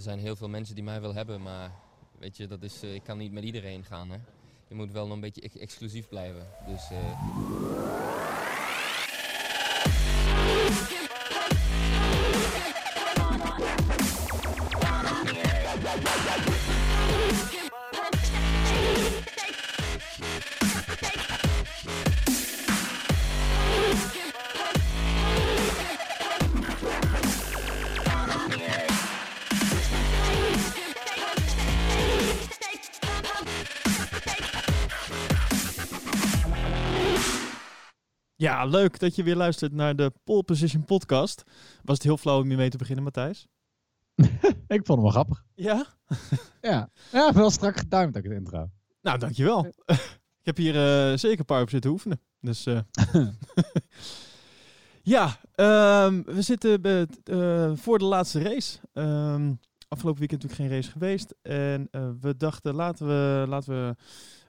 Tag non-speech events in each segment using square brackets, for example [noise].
er zijn heel veel mensen die mij willen hebben, maar weet je, dat is, eh, ik kan niet met iedereen gaan. Hè. Je moet wel een beetje ex- exclusief blijven. Dus Ja, leuk dat je weer luistert naar de Pole Position podcast. Was het heel flauw om hiermee te beginnen, Matthijs? [laughs] Ik vond hem wel grappig. Ja? [laughs] Ja, ja wel strak getimed ook het intro. Nou, dankjewel. [laughs] Ik heb hier eh, zeker een paar op zitten oefenen. Dus eh, ja, ehm, we zitten eh, voor de laatste race. Ehm, afgelopen weekend natuurlijk geen race geweest. En we dachten, laten we, laten we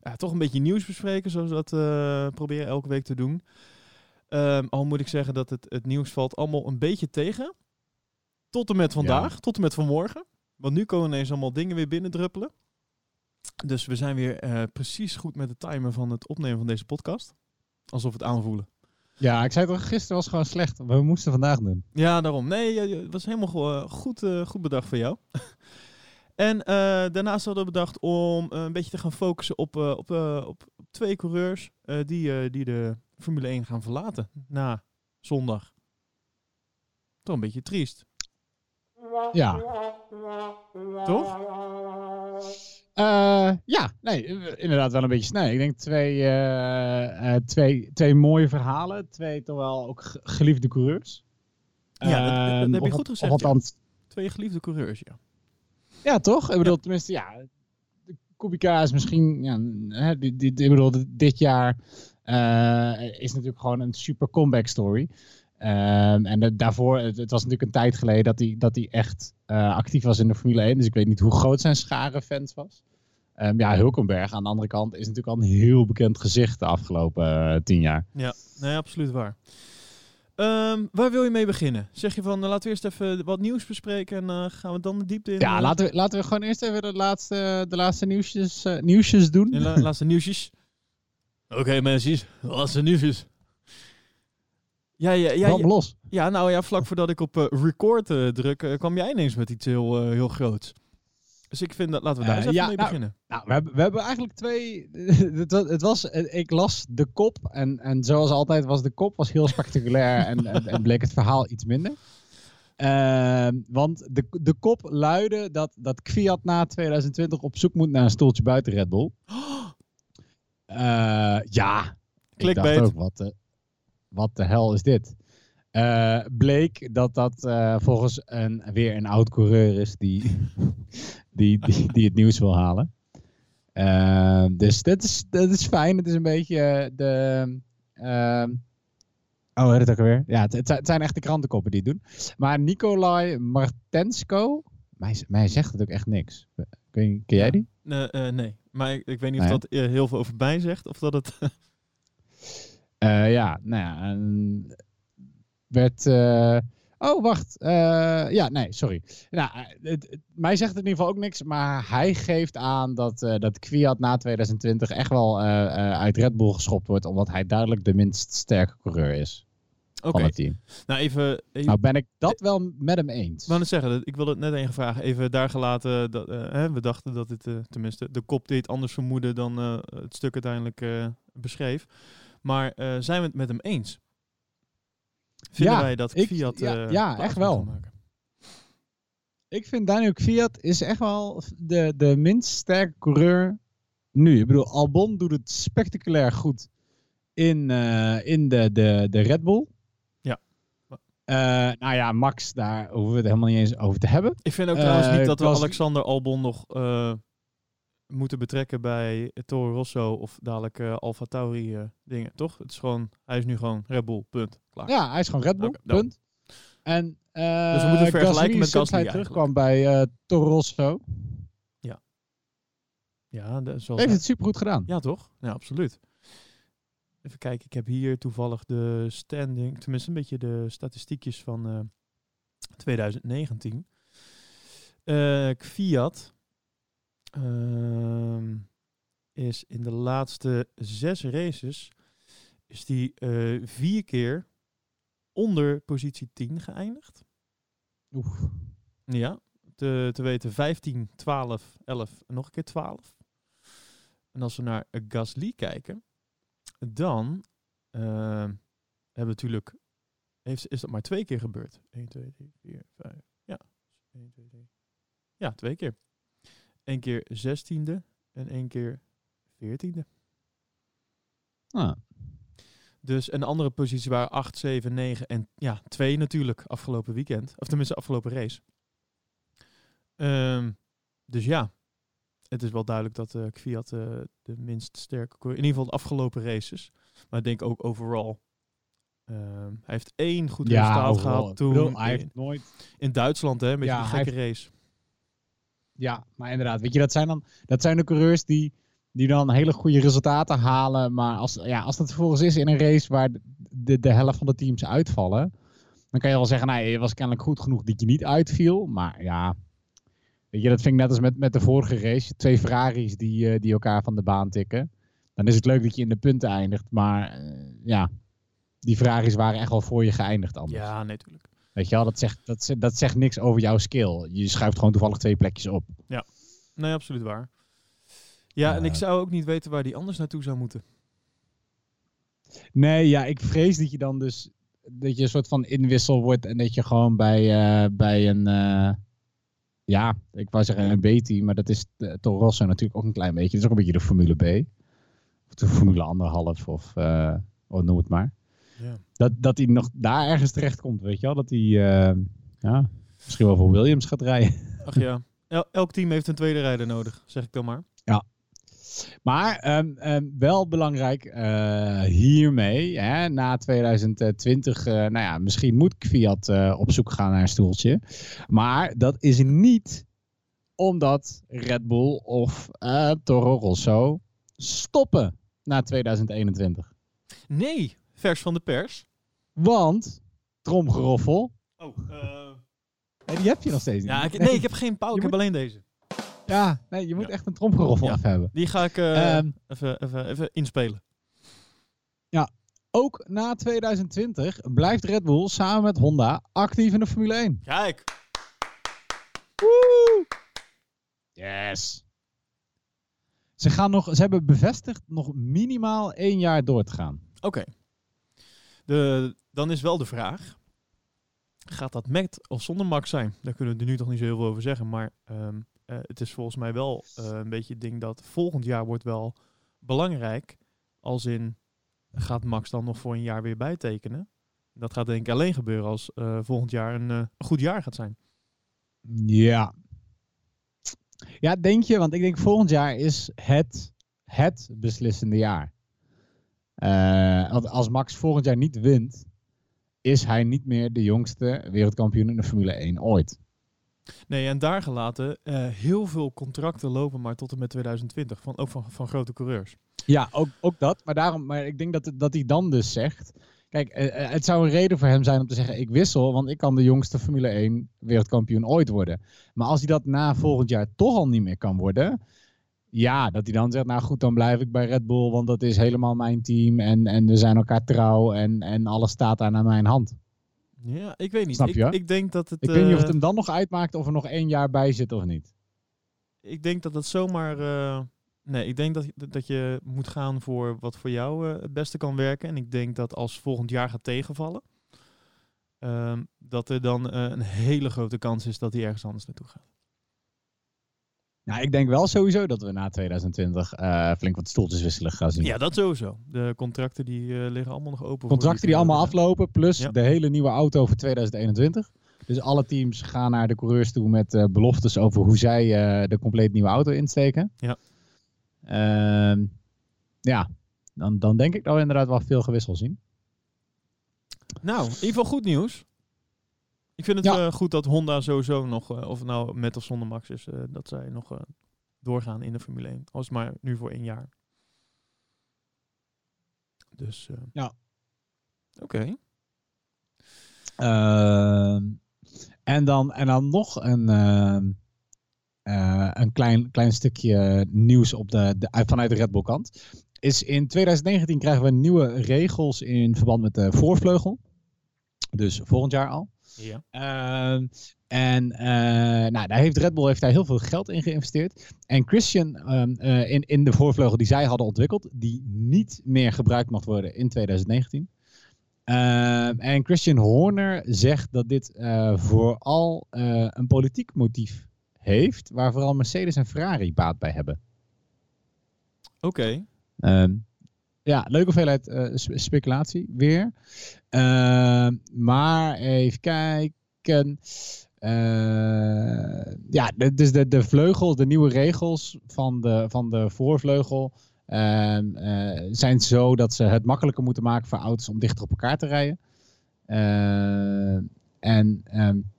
ja, toch een beetje nieuws bespreken, zoals we dat proberen elke week te doen. Ehm, al moet ik zeggen dat het, het nieuws valt allemaal een beetje tegen. Tot en met vandaag, tot en met vanmorgen. Want nu komen ineens allemaal dingen weer binnendruppelen. Dus we zijn weer eh, precies goed met de timer van het opnemen van deze podcast. Alsof het aanvoelen. Ja, ik zei toch, gisteren was gewoon slecht. We moesten vandaag doen. Ja, daarom. Nee, het was helemaal eh, goed, eh, goed bedacht van jou. [laughs] en daarnaast hadden we bedacht om een beetje te gaan focussen op, op, op, twee coureurs die, die de Formule 1 gaan verlaten na zondag. Toch een beetje triest, Ja. toch? Eh, ja, nee, eh, inderdaad wel een beetje snel. Ik denk twee, eh, twee, twee mooie verhalen. Twee toch wel ook ge- geliefde coureurs. Ja, dat- dat- dat Ehm, heb je goed gezegd, althans, Twee geliefde coureurs, ja. ja. toch? Ik bedoel, tenminste, ja. Kubica is misschien, ja, hè, dit, dit, ik bedoel, dit- jaar is natuurlijk gewoon een super comeback story. Ehm, en de- daarvoor, het, het was natuurlijk een tijd geleden dat hij, dat hij echt eh, actief was in de Formule 1. Dus ik weet niet hoe groot zijn schare fans was. Ehm, ja, Hulkenberg aan de andere kant is natuurlijk al een heel bekend gezicht de afgelopen eh, tien jaar. Ja, nee, absoluut waar. Ehm, waar wil je mee beginnen? Zeg je van, nou, laten we eerst even wat nieuws bespreken en eh, gaan we dan de diepte in? Ja, eh, laten we, laten we gewoon eerst even de laatste, de laatste nieuwsjes, eh, nieuwsjes doen. la- laatste nieuwsjes. Oké, mensen, laatste nieuwsjes. Ja, ja, ja, ja, me los. ja, nou ja, vlak voordat ik op eh, record eh, druk, eh, kwam jij ineens met iets heel, heel groots. Dus ik vind dat, laten we daar eens even ja, mee nou, beginnen. Nou, we hebben, we hebben eigenlijk twee. [laughs] het, was, het was, ik las de kop en, en zoals altijd was de kop was heel spectaculair en, [laughs] en, en bleek het verhaal iets minder. Ehm, want de, de kop luidde dat, dat Kviat na 2020 op zoek moet naar een stoeltje buiten Red Bull. [gasps] ja, ik Clickbait. dacht ook, wat de, wat de hel is dit? Eh, bleek dat dat eh, volgens een, weer een oud coureur is die, [laughs] die, die, die het nieuws wil halen. Eh, dus dat is, dat is fijn. Het is een beetje eh, de... ehm, oh, het ook alweer? Ja, het, het zijn- echt de krantenkoppen die het doen. Maar Nikolai Martensko, mij, mij zegt het ook echt niks. Kun, je- ken jij die? Nee, eh, nee, maar ik, ik weet niet Nee. of dat eh, heel veel over mij zegt of dat het... [laughs] Eh, ja, nou ja, en werd. oh, wacht. ja, nee, sorry. Nou, het, het- mij zegt het in ieder geval ook niks, maar hij geeft aan dat, dat Kwiat na 2020 echt wel uit Red Bull geschopt wordt, omdat hij duidelijk de minst sterke coureur is Oké, van het team. nou even... even Nou, ben ik dat wel met hem eens. Ik net zeggen, ik wilde het net even vragen. Even daar gelaten. Dat, eh, hè, we dachten dat dit, eh, tenminste, de kop deed anders vermoeden dan eh, het stuk uiteindelijk beschreef. Maar zijn we het met hem eens? Vinden Ja, wij dat ik- Fiat ja, ja, echt wel. maken? Ik vind Daniel Kvyat is echt wel de, de minst sterke coureur nu. Ik bedoel, Albon doet het spectaculair goed in, in de, de, de Red Bull. Ja. Eh, nou ja, Max, daar hoeven we het helemaal niet eens over te hebben. Ik vind ook Eh, trouwens niet dat we Alexander Albon nog eh, moeten betrekken bij Toro Rosso of dadelijk eh Alfa Tauri eh, dingen, toch? Het is gewoon, hij is nu gewoon Red Bull, punt. Klaar. Ja, hij is gewoon Red Bull, punt. En, eh Dus we moeten vergelijken met Gasly hij terugkwam bij eh Toro Rosso, Ja, de- zoals heeft hij- het supergoed gedaan. Ja, toch? Ja, absoluut. Even kijken, ik heb hier toevallig de standing, tenminste een beetje de statistiekjes van eh, 2019. Eh, Fiat ehm, is in de laatste zes races is die eh, vier keer onder positie 10 geëindigd. Oef. Ja, te, te weten 15, 12, 11 en nog een keer 12. En als we naar eh, Gasly kijken, dan ehm, hebben we natuurlijk, heeft, is dat maar twee keer gebeurd. 1, 2, 3, 4, 5. Ja, 1, 2, 3. Ja, twee keer. Eén keer zestiende en één keer veertiende. Ah, Dus en de andere posities waren 8, 7, 9 en ja, 2 natuurlijk afgelopen weekend. Of tenminste afgelopen race. Ehm, dus ja, het is wel duidelijk dat eh Kvyat eh, de minst sterke... coureur- In ieder geval de afgelopen races. Maar ik denk ook overal. ehm, hij heeft één goed ja, resultaat gehad toen bedoel, hij in, heeft nooit... in Duitsland, hè, met Ja, hij gekke race. Ja, maar inderdaad. Weet je, dat zijn dan dat zijn de coureurs die, die dan hele goede resultaten halen. Maar als, ja, als dat vervolgens is in een race waar de, de, de helft van de teams uitvallen. Dan kan je wel zeggen, nou, je was kennelijk goed genoeg dat je niet uitviel. Maar ja, weet je, dat vind ik net als met, met de vorige race. Twee Ferraris die, eh, die elkaar van de baan tikken. Dan is het leuk dat je in de punten eindigt. Maar eh, ja, die Ferraris waren echt wel voor je geëindigd anders. Ja, natuurlijk. Weet je wel, dat zegt, dat, zegt- dat zegt niks over jouw skill. Je schuift gewoon toevallig twee plekjes op. Nee, absoluut waar. Ja, en ik Eh. zou ook niet weten waar die anders naartoe zou moeten. Nee, ja, ik vrees dat je dan dus dat je een soort van inwissel wordt en dat je gewoon bij, bij een, ja, ik wou zeggen een B-team, maar dat is uh, Toro Rosso natuurlijk ook een klein beetje. Dat is ook een beetje de Formule B. Of de Formule anderhalf of uh, oh, noem het maar. Ja. Dat, dat hij nog daar ergens terecht komt, weet je wel. Dat hij, uh, ja, misschien wel voor Williams gaat rijden. Ach ja, El elk team heeft een tweede rijder nodig, zeg ik dan maar. Maar um, um, wel belangrijk uh, hiermee, hè, na 2020, uh, nou ja, misschien moet Fiat uh, op zoek gaan naar een stoeltje. Maar dat is niet omdat Red Bull of uh, Toro Rosso stoppen na 2021. Nee, vers van de pers. Want, tromgeroffel. Oh, die heb je nog steeds niet. Ja, ik, nee, ik heb geen pauw, ik moet... heb alleen deze. Ja, nee, je moet ja. echt een tromgeroffel ja. af hebben. Die ga ik uh, um, even, even, even inspelen. Ja, ook na 2020 blijft Red Bull samen met Honda actief in de Formule 1. Kijk. Woe! Yes. Ze, gaan nog, ze hebben bevestigd nog minimaal één jaar door te gaan. Oké. Okay. Dan is wel de vraag. Gaat dat met of zonder Max zijn? Daar kunnen we er nu toch niet zo heel veel over zeggen. Maar um, uh, het is volgens mij wel uh, een beetje het ding dat volgend jaar wordt wel belangrijk. Als in, gaat Max dan nog voor een jaar weer bijtekenen? Dat gaat denk ik alleen gebeuren als uh, volgend jaar een, goed jaar gaat zijn. Ja. Ja, denk je? Want ik denk volgend jaar is het, het beslissende jaar. Als Max volgend jaar niet wint, is hij niet meer de jongste wereldkampioen in de Formule 1 ooit. Nee, en daar gelaten, uh, heel veel contracten lopen maar tot en met 2020, van, ook van, van grote coureurs. Ja, ook, ook dat. Maar, daarom, maar ik denk dat, dat hij dan dus zegt... Kijk, uh, het zou een reden voor hem zijn om te zeggen... ik wissel, want ik kan de jongste Formule 1 wereldkampioen ooit worden. Maar als hij dat na volgend jaar toch al niet meer kan worden... Ja, dat hij dan zegt, nou goed, dan blijf ik bij Red Bull... want dat is helemaal mijn team en, en we zijn elkaar trouw... En, en alles staat daar naar mijn hand. Ja, ik weet niet. Snap je? Ik, ik denk dat het. Ik weet niet of het hem dan nog uitmaakt of er nog één jaar bij zit of niet. Ik denk dat het zomaar. Uh, nee, ik denk dat, dat je moet gaan voor wat voor jou uh, het beste kan werken. En ik denk dat als volgend jaar gaat tegenvallen, ehm, dat er dan eh, een hele grote kans is dat hij ergens anders naartoe gaat. Nou, ik denk wel sowieso dat we na 2020 uh, flink wat stoeltjes wisselen gaan zien. Ja, dat sowieso. De contracten die uh, liggen allemaal nog open. Contracten die, die allemaal aflopen, plus ja. de hele nieuwe auto voor 2021. Dus alle teams gaan naar de coureurs toe met uh, beloftes over hoe zij de compleet nieuwe auto insteken. Ja. Uh, ja, dan, dan denk ik dat we inderdaad wel veel gewissel zien. Nou, in ieder geval goed nieuws. Ik vind het ja. uh, goed dat Honda sowieso nog, uh, of het nou met of zonder Max is, uh, dat zij nog doorgaan in de Formule 1. Als maar nu voor één jaar. Dus ja. Oké. Okay. Ehm, en, dan, en dan nog een, ehm, eh, een klein, klein stukje nieuws op de, de, vanuit de Red Bull kant. Is in 2019 krijgen we nieuwe regels in verband met de voorvleugel. Dus volgend jaar al. Ja. Ehm, en eh, nou, daar heeft Red Bull heeft daar heel veel geld in geïnvesteerd. En Christian ehm, eh, in, in de voorvleugel die zij hadden ontwikkeld, die niet meer gebruikt mocht worden in 2019. Ehm, en Christian Horner zegt dat dit uh, vooral een politiek motief heeft, waar vooral Mercedes en Ferrari baat bij hebben. Oké. Ja, leuke hoeveelheid speculatie weer. maar even kijken. Uh, ja, dus de, de vleugels, de nieuwe regels van de, van de voorvleugel uh, uh, zijn zo dat ze het makkelijker moeten maken voor auto's om dichter op elkaar te rijden. Eh, en um,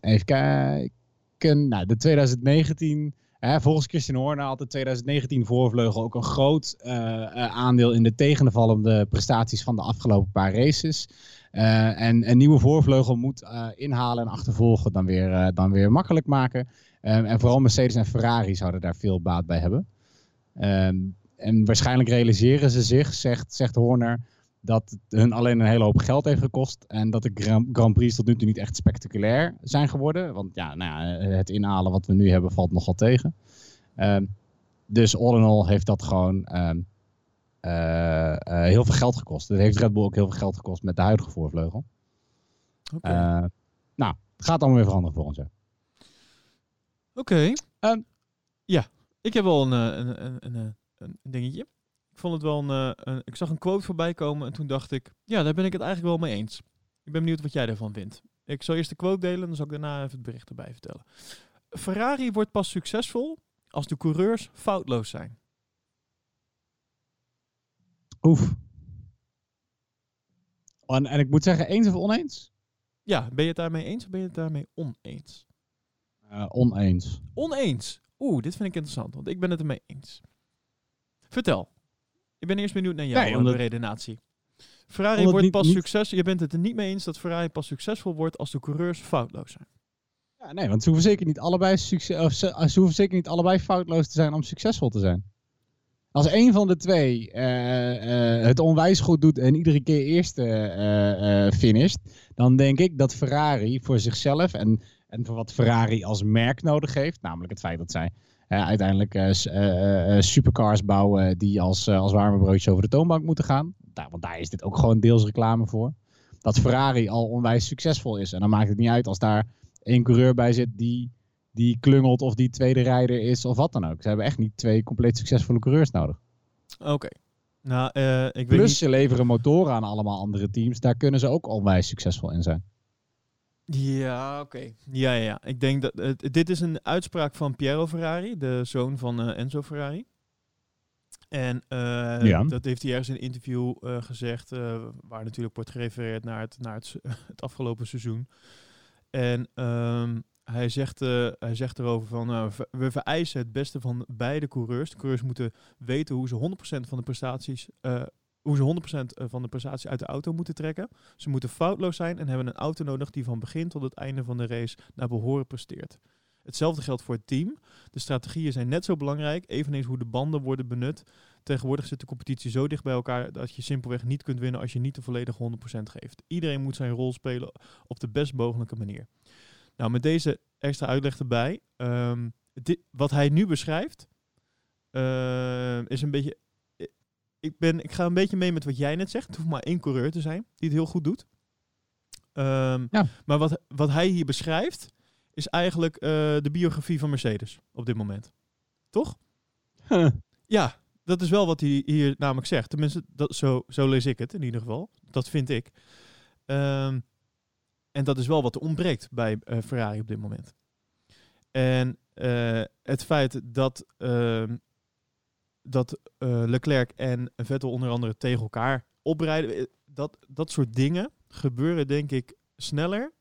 even kijken, nou, de 2019, volgens Christian Horner had de 2019 voorvleugel ook een groot aandeel in de tegenvallende prestaties van de afgelopen paar races. Uh, en een nieuwe voorvleugel moet inhalen en achtervolgen dan weer, dan weer makkelijk maken. En vooral Mercedes en Ferrari zouden daar veel baat bij hebben. Um, en waarschijnlijk realiseren ze zich, zegt, zegt Horner, dat het hun alleen een hele hoop geld heeft gekost. En dat de Grand, Grand Prix tot nu toe niet echt spectaculair zijn geworden. Want ja, nou ja het inhalen wat we nu hebben valt nogal tegen. Um, dus all in all heeft dat gewoon uh, uh, heel veel geld gekost. Het heeft Red Bull ook heel veel geld gekost met de huidige voorvleugel. Okay. Uh, nou, het gaat allemaal weer veranderen volgens jaar. Oké. Okay. Um, ja, ik heb wel een, een, een, een, een dingetje. Ik vond het wel een, een, Ik zag een quote voorbij komen en toen dacht ik, ja, daar ben ik het eigenlijk wel mee eens. Ik ben benieuwd wat jij ervan vindt. Ik zal eerst de quote delen en dan zal ik daarna even het bericht erbij vertellen. Ferrari wordt pas succesvol als de coureurs foutloos zijn. Oef. En, en ik moet zeggen, eens of oneens? Ja, ben je het daarmee eens of ben je het daarmee oneens? Uh, oneens. Oneens? Oeh, dit vind ik interessant, want ik ben het ermee eens. Vertel. Ik ben eerst benieuwd naar jouw nee, omdat... redenatie. Ferrari wordt niet, pas niet... succes. Je bent het er niet mee eens dat Ferrari pas succesvol wordt als de coureurs foutloos zijn. Ja, nee, want ze hoeven zeker niet allebei, succes, of ze, ze hoeven zeker niet allebei foutloos te zijn om succesvol te zijn. Als een van de twee uh, uh, het onwijs goed doet en iedere keer eerste uh, finisht, dan denk ik dat Ferrari voor zichzelf en, en voor wat Ferrari als merk nodig heeft, namelijk het feit dat zij uiteindelijk supercars bouwen die als, als warme broodjes over de toonbank moeten gaan. Daar, want daar is dit ook gewoon deels reclame voor. Dat Ferrari al onwijs succesvol is. En dan maakt het niet uit als daar één coureur bij zit die die klungelt of die tweede rijder is of wat dan ook. Ze hebben echt niet twee compleet succesvolle coureurs nodig. Oké. Nou, ik Plus niet... ze leveren motoren aan allemaal andere teams. Daar kunnen ze ook onwijs succesvol in zijn. Ja, oké. Ja, ja, ja. Ik denk dat uh, dit is een uitspraak van Piero Ferrari, de zoon van uh, Enzo Ferrari. En ja. dat heeft hij ergens in een interview gezegd, waar natuurlijk wordt gerefereerd naar het, naar het, [laughs] het afgelopen seizoen. En um, hij zegt, uh, hij zegt erover van uh, we vereisen het beste van beide coureurs. De coureurs moeten weten hoe ze 100% van de prestaties, uh, hoe ze 100% van de prestaties uit de auto moeten trekken. Ze moeten foutloos zijn en hebben een auto nodig die van begin tot het einde van de race naar behoren presteert. Hetzelfde geldt voor het team. De strategieën zijn net zo belangrijk, eveneens hoe de banden worden benut. Tegenwoordig zit de competitie zo dicht bij elkaar dat je simpelweg niet kunt winnen als je niet de volledige 100% geeft. Iedereen moet zijn rol spelen op de best mogelijke manier. Nou, met deze extra uitleg erbij. Um, dit, wat hij nu beschrijft, uh, is een beetje. Ik, ben, ik ga een beetje mee met wat jij net zegt. Het hoeft maar één coureur te zijn die het heel goed doet. Um, ja. Maar wat, wat hij hier beschrijft, is eigenlijk uh, de biografie van Mercedes op dit moment. Toch? Huh. Ja, dat is wel wat hij hier namelijk zegt. Tenminste, dat, zo, zo lees ik het in ieder geval. Dat vind ik. Um, en dat is wel wat er ontbreekt bij uh, Ferrari op dit moment. En uh, het feit dat, uh, dat uh, Leclerc en Vettel onder andere tegen elkaar oprijden, dat, dat soort dingen gebeuren denk ik sneller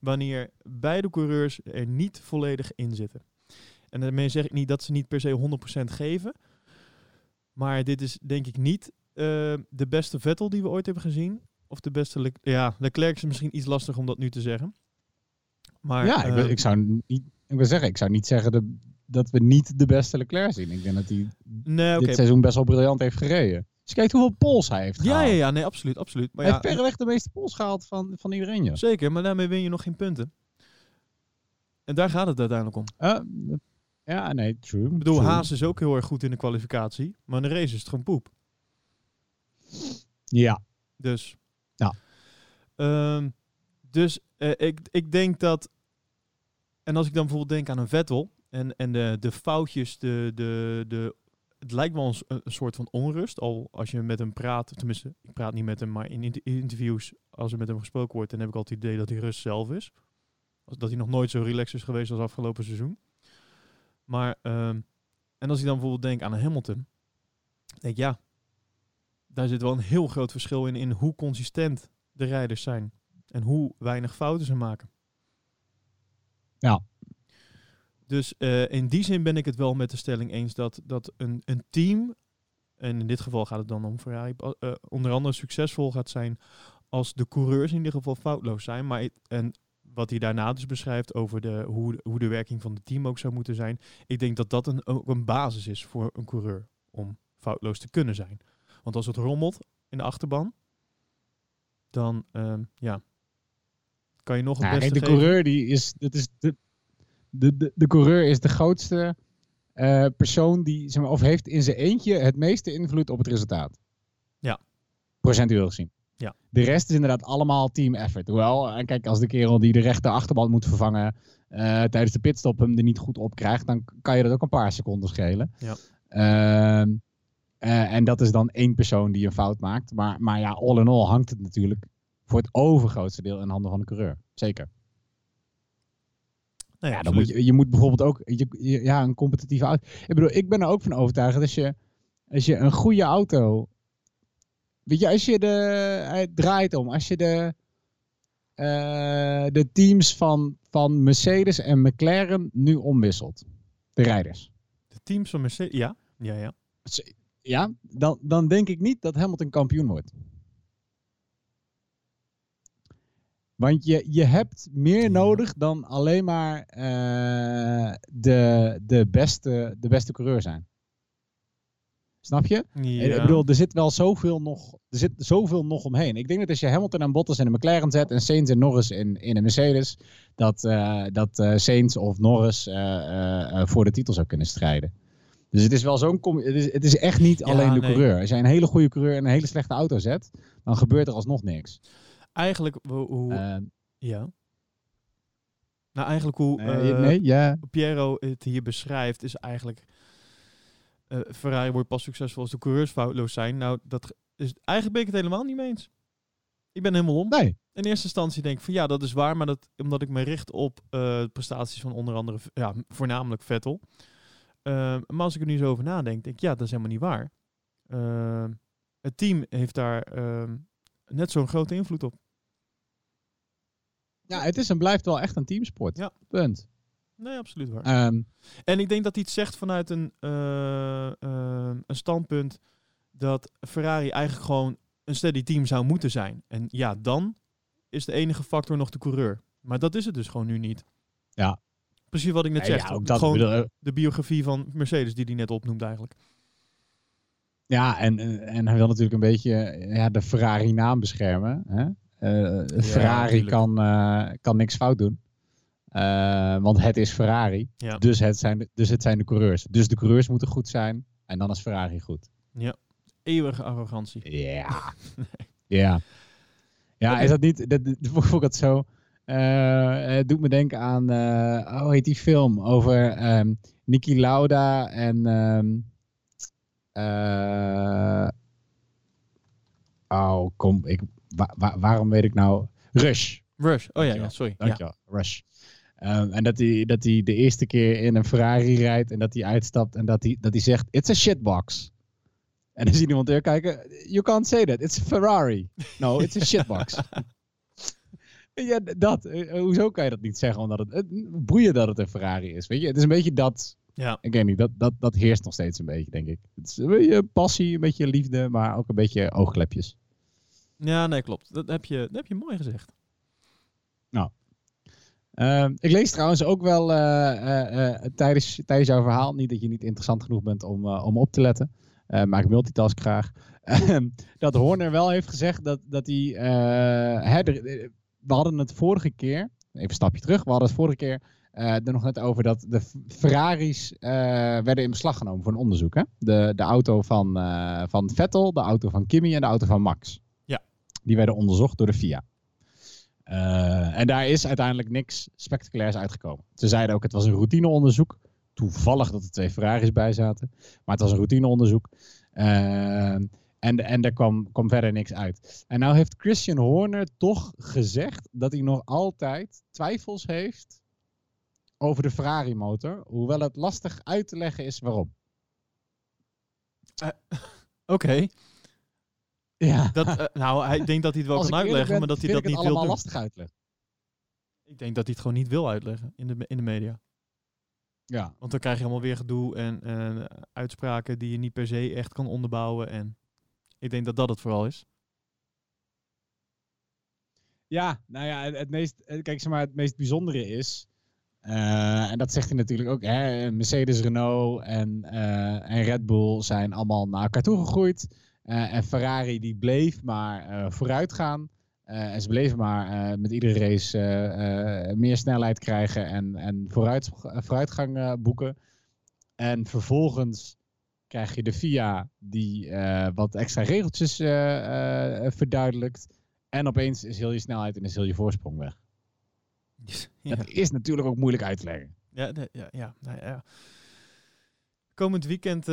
wanneer beide coureurs er niet volledig in zitten. En daarmee zeg ik niet dat ze niet per se 100% geven. Maar dit is denk ik niet de beste Vettel die we ooit hebben gezien. Of de beste... Le ja, Leclerc is misschien iets lastig om dat nu te zeggen. Maar, ja, ik, uh, ik, zou niet... Ik wil zeggen, ik zou niet zeggen de, dat we niet de beste Leclerc zien. Ik denk dat hij Nee, oké. dit seizoen best wel briljant heeft gereden. Dus kijk hoeveel pols hij heeft Ja, gehaald. ja, ja, nee, absoluut, absoluut. Maar hij ja, heeft verreweg de meeste pols gehaald van, van iedereen, joh. zeker, maar daarmee win je nog geen punten. En daar gaat het uiteindelijk om. Eh, ja, nee, true. Ik bedoel, true. Haas is ook heel erg goed in de kwalificatie, maar in de race is het gewoon poep. Ja, Dus. Ja. Ehm, dus eh, ik, ik denk dat. En als ik dan bijvoorbeeld denk aan een Vettel. En, en de, de foutjes, de, de, de, het lijkt wel een, een soort van onrust. Al als je met hem praat, tenminste, ik praat niet met hem, maar in inter- interviews, als er met hem gesproken wordt, dan heb ik altijd het idee dat hij rust zelf is. Dat hij nog nooit zo relaxed is geweest als afgelopen seizoen. Maar, ehm, en als ik dan bijvoorbeeld denk aan Hamilton, denk ik ja, daar zit wel een heel groot verschil in, in hoe consistent de rijders zijn. En hoe weinig fouten ze maken. Ja. Dus eh, in die zin ben ik het wel met de stelling eens dat, dat een, een team, en in dit geval gaat het dan om Ferrari, eh, onder andere succesvol gaat zijn als de coureurs in ieder geval foutloos zijn. Maar en wat hij daarna dus beschrijft over de, hoe, hoe de werking van het team ook zou moeten zijn. Ik denk dat dat een, ook een basis is voor een coureur om foutloos te kunnen zijn. Want als het rommelt in de achterban, dan ehm, ja, kan je nog het Ja, beste kijk, de geven. coureur die is, dat is de, de, de, de coureur is de grootste eh, persoon die, zeg maar, of heeft in zijn eentje het meeste invloed op het resultaat. Ja. Procentueel gezien. Ja. De rest is inderdaad allemaal team effort. Hoewel, en kijk, als de kerel die de rechter achterband moet vervangen eh, tijdens de pitstop hem er niet goed op krijgt, dan kan je dat ook een paar seconden schelen. Ja. Ehm, eh, en dat is dan één persoon die een fout maakt. Maar, maar ja, all in all hangt het natuurlijk voor het overgrootste deel in handen van de coureur. Zeker. Nee, Ja, dan moet je, je moet bijvoorbeeld ook je, je- ja, een competitieve auto. Ik bedoel, ik ben er ook van overtuigd dat als je, als je een goede auto. Weet je, als je de. Het draait om. Als je de. eh, de teams van, van Mercedes en McLaren nu omwisselt. De rijders. De teams van Mercedes, ja, ja, ja. Ja, dan, dan denk ik niet dat Hamilton kampioen wordt. Want je, je hebt meer nodig dan alleen maar eh, de, de, beste, de beste coureur zijn. Snap je? ja. Ik bedoel, er zit wel zoveel nog, er zit zoveel nog omheen. Ik denk dat als je Hamilton en Bottas in een McLaren zet en Sainz en Norris in, in een Mercedes, dat, eh dat eh, Sainz of Norris voor de titel zou kunnen strijden. Dus het is wel zo'n. Het is, het is echt niet Ja, alleen de nee. coureur. Als jij een hele goede coureur en een hele slechte auto zet, dan gebeurt er alsnog niks. Eigenlijk, hoe, hoe- Eh, ja. Nou, eigenlijk hoe nee, eh, nee, ja. Piero het hier beschrijft, is eigenlijk... eh, Ferrari wordt pas succesvol als de coureurs foutloos zijn. Nou, dat is, eigenlijk ben ik het helemaal niet mee eens. Ik ben helemaal om. Nee. In eerste instantie denk ik van ja, dat is waar, maar dat, omdat ik me richt op eh, prestaties van onder andere, ja, voornamelijk Vettel. Eh, maar als ik er nu zo over nadenk, denk ik ja, dat is helemaal niet waar. Eh, het team heeft daar net zo'n grote invloed op. Ja, het is en blijft wel echt een teamsport. Ja. Punt. Nee, absoluut waar. Ehm, En ik denk dat hij het zegt vanuit een, eh, eh, een standpunt dat Ferrari eigenlijk gewoon een steady team zou moeten zijn. En ja, dan is de enige factor nog de coureur. Maar dat is het dus gewoon nu niet. Ja. Precies wat ik net ja, zeg. ook dat, gewoon bedoel, de biografie van Mercedes die hij net opnoemt eigenlijk. Ja, en, en hij wil natuurlijk een beetje eh, ja, de Ferrari-naam beschermen. Hè? Eh, Ferrari kan, eh, kan niks fout doen. Eh, want het is Ferrari. Ja. Dus, het zijn de, dus het zijn de coureurs. Dus de coureurs moeten goed zijn. En dan is Ferrari goed. Eeuwige arrogantie. Ja. [laughs] Ja. Ja, is dat niet... Dat, [laughs] vond ik zo... het doet me denken aan... eh hoe heet die film? Over ehm Niki Lauda en... eh, oh, kom. Ik, wa- wa- waarom weet ik nou... Rush. Rush. Oh ja, ja sorry. Ja. Dankjewel. Rush. Ehm, en dat hij, dat hij de eerste keer in een Ferrari rijdt en dat hij uitstapt en dat hij, dat hij zegt, it's a shitbox. En dan zie je iemand er kijken, you can't say that, it's a Ferrari. No, it's a [laughs] shitbox. ja, dat. Eh, hoezo kan je dat niet zeggen? Omdat het, het boeien dat het een Ferrari is. Weet je, het is een beetje dat, Ja. ik weet niet, dat, dat, dat heerst nog steeds een beetje, denk ik. Het is een beetje passie, een beetje liefde, maar ook een beetje oogklepjes. Ja, nee, klopt. Dat heb je, dat heb je mooi gezegd. Ehm, ik lees trouwens ook wel eh, eh, eh, tijdens, tijdens jouw verhaal, niet dat je niet interessant genoeg bent om, om op te letten, maar ik multitask graag, [laughs] Ehm, dat Horner wel heeft gezegd dat, dat hij, hè, we hadden het vorige keer, even een stapje terug, we hadden het vorige keer er nog net over dat de Ferraris werden in beslag genomen voor een onderzoek. Hè? De, de auto van, van Vettel, de auto van Kimi en de auto van Max. Die werden onderzocht door de FIA. Eh, en daar is uiteindelijk niks spectaculairs uitgekomen. Ze zeiden ook, het was een routineonderzoek. Toevallig dat er twee Ferraris bij zaten. Maar het was een routineonderzoek. Eh, en, en daar kwam, kwam verder niks uit. En nou heeft Christian Horner toch gezegd dat hij nog altijd twijfels heeft over de Ferrari motor. Hoewel het lastig uit te leggen is waarom. [laughs] Oké. Ja, Dat, eh, nou, hij ik denk dat hij het wel Als kan uitleggen, ben, maar dat hij dat niet het wil doen. lastig uitleggen. Ik denk dat hij het gewoon niet wil uitleggen in de, in de media. Ja. Want dan krijg je allemaal weer gedoe en eh, uitspraken die je niet per se echt kan onderbouwen. En ik denk dat dat het vooral is. Ja, nou ja, het, het meest, eh, kijk, zeg maar, het meest bijzondere is, en dat zegt hij natuurlijk ook, hè, Mercedes, Renault en, en Red Bull zijn allemaal naar elkaar toegegroeid. Eh, en Ferrari die bleef maar eh, vooruit gaan. Eh, en ze bleven maar met iedere race meer snelheid krijgen en, en vooruit, vooruitgang boeken. En vervolgens krijg je de FIA die wat extra regeltjes eh, verduidelijkt. En opeens is heel je snelheid en is heel je voorsprong weg. [laughs] Ja, Dat is natuurlijk ook moeilijk uit te leggen. ja, ja, ja, nou ja. Komend weekend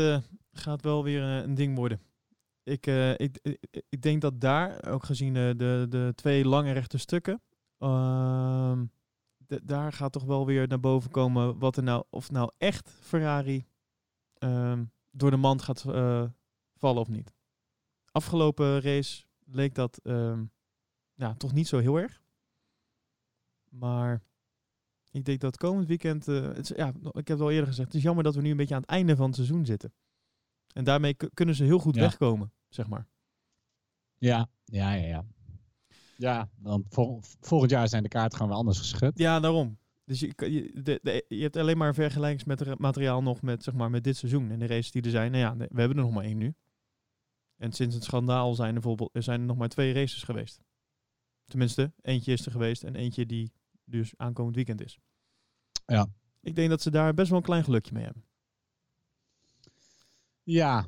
gaat wel weer een ding worden. Ik, eh, ik, ik, ik denk dat daar, ook gezien de, de twee lange rechte stukken, ehm, daar gaat toch wel weer naar boven komen wat er nou, of nou echt Ferrari ehm, door de mand gaat eh, vallen of niet. Afgelopen race leek dat ehm, ja, toch niet zo heel erg. Maar ik denk dat komend weekend, eh, het ja, ik heb het al eerder gezegd, het is jammer dat we nu een beetje aan het einde van het seizoen zitten. En daarmee kunnen ze heel goed Ja. wegkomen, zeg maar. Ja, ja, ja. Ja, ja want vol- volgend jaar zijn de kaarten gewoon weer anders geschud. Ja, daarom. Dus je, je, de, de- je hebt alleen maar vergelijkingsmateriaal nog met, zeg maar, met dit seizoen en de races die er zijn. Nou ja, we hebben er nog maar één nu. En sinds het schandaal zijn er, bijvoorbeeld, er zijn er nog maar twee races geweest. Tenminste, eentje is er geweest en eentje die dus aankomend weekend is. Ja. Ik denk dat ze daar best wel een klein gelukje mee hebben. Ja,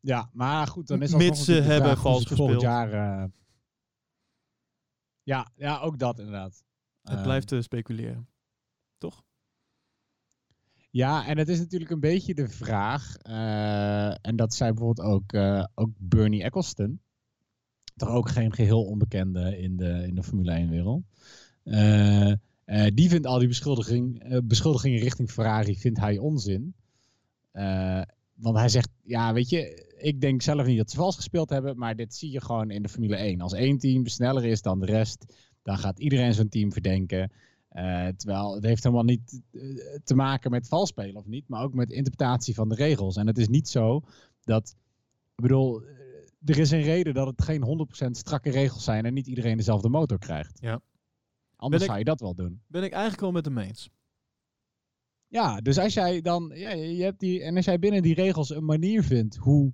ja maar goed, dan is Mits alsnog ze hebben vals volgend gespeeld. jaar. eh, Ja, ja, ook dat inderdaad. Het Eh, blijft te speculeren. Toch? Ja, en het is natuurlijk een beetje de vraag, eh, en dat zei bijvoorbeeld ook, eh, ook Bernie Eccleston, toch ook geen geheel onbekende in de, in de Formule 1-wereld. Eh, eh, die vindt al die beschuldiging, eh, beschuldigingen richting Ferrari vindt hij onzin. Eh, want hij zegt, ja, weet je, ik denk zelf niet dat ze vals gespeeld hebben, maar dit zie je gewoon in de Formule 1. Als één team sneller is dan de rest, dan gaat iedereen zo'n team verdenken. Eh, terwijl het heeft helemaal niet eh, te maken met vals spelen of niet, maar ook met interpretatie van de regels. En het is niet zo dat, ik bedoel, eh, er is een reden dat het geen 100% strakke regels zijn en niet iedereen dezelfde motor krijgt. Ja. Anders ik- zou je dat wel doen. Ben ik eigenlijk wel met hem eens. Ja, dus als jij dan, ja, je hebt die, en als jij binnen die regels een manier vindt hoe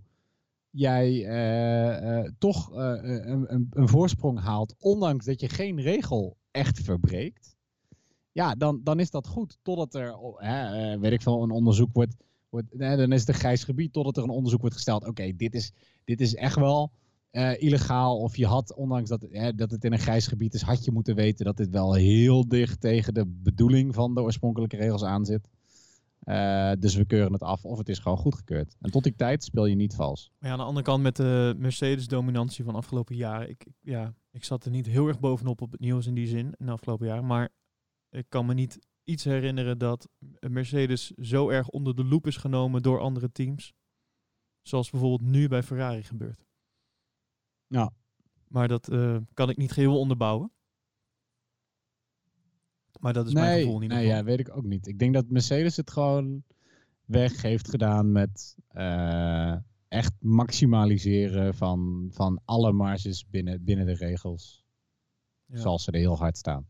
jij eh, eh, toch eh, een, een, een voorsprong haalt, ondanks dat je geen regel echt verbreekt, ja, dan, dan is dat goed. Totdat er, weet ik veel, een onderzoek wordt, wordt hè, dan is het grijs gebied, totdat er een onderzoek wordt gesteld. Oké, dit, is, dit is echt wel eh, illegaal. Of je had, ondanks dat, dat het in een grijs gebied is, had je moeten weten dat dit wel heel dicht tegen de bedoeling van de oorspronkelijke regels aan zit. Eh, dus we keuren het af of het is gewoon goedgekeurd. En tot die tijd speel je niet vals. Maar ja, aan de andere kant met de Mercedes-dominantie van afgelopen jaren. Ik, ja, ik zat er niet heel erg bovenop op het nieuws in die zin in de afgelopen jaren. Maar ik kan me niet iets herinneren dat Mercedes zo erg onder de loep is genomen door andere teams. Zoals bijvoorbeeld nu bij Ferrari gebeurt. Ja. Maar dat eh, kan ik niet geheel onderbouwen. Maar dat is mijn gevoel niet. nee ja, weet ik ook niet. Ik denk dat Mercedes het gewoon weg heeft gedaan met eh, echt maximaliseren van, van alle marges binnen, binnen de regels. Zoals ze er heel hard staan.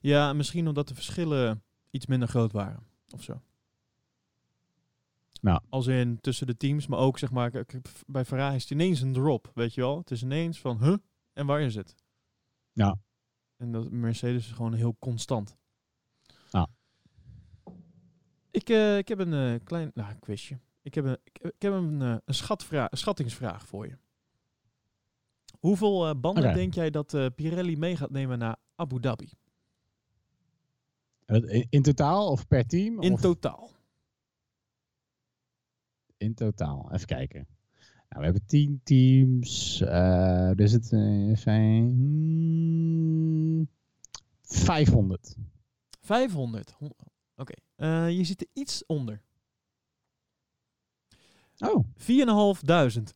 Ja, misschien omdat de verschillen iets minder groot waren. Of zo. Nou. Als in tussen de teams, maar ook zeg maar, bij Ferrari is het ineens een drop, weet je wel. Het is ineens van, huh? En waar is het? Ja. En dat Mercedes is gewoon heel constant. Ja. Ik, eh, ik heb een eh, klein, nou, quizje. Ik heb een, ik, heb een, eh, een, schatvraag, een schattingsvraag voor je. Hoeveel banden denk jij dat Pirelli mee gaat nemen naar Abu Dhabi? In, in totaal of per team? In of totaal. In totaal. Even kijken. Nou, we hebben 10 teams. eh, dus het eh, zijn hmm, 500. 500. Hon- Oké. Eh, je zit er iets onder. Oh. 4.500.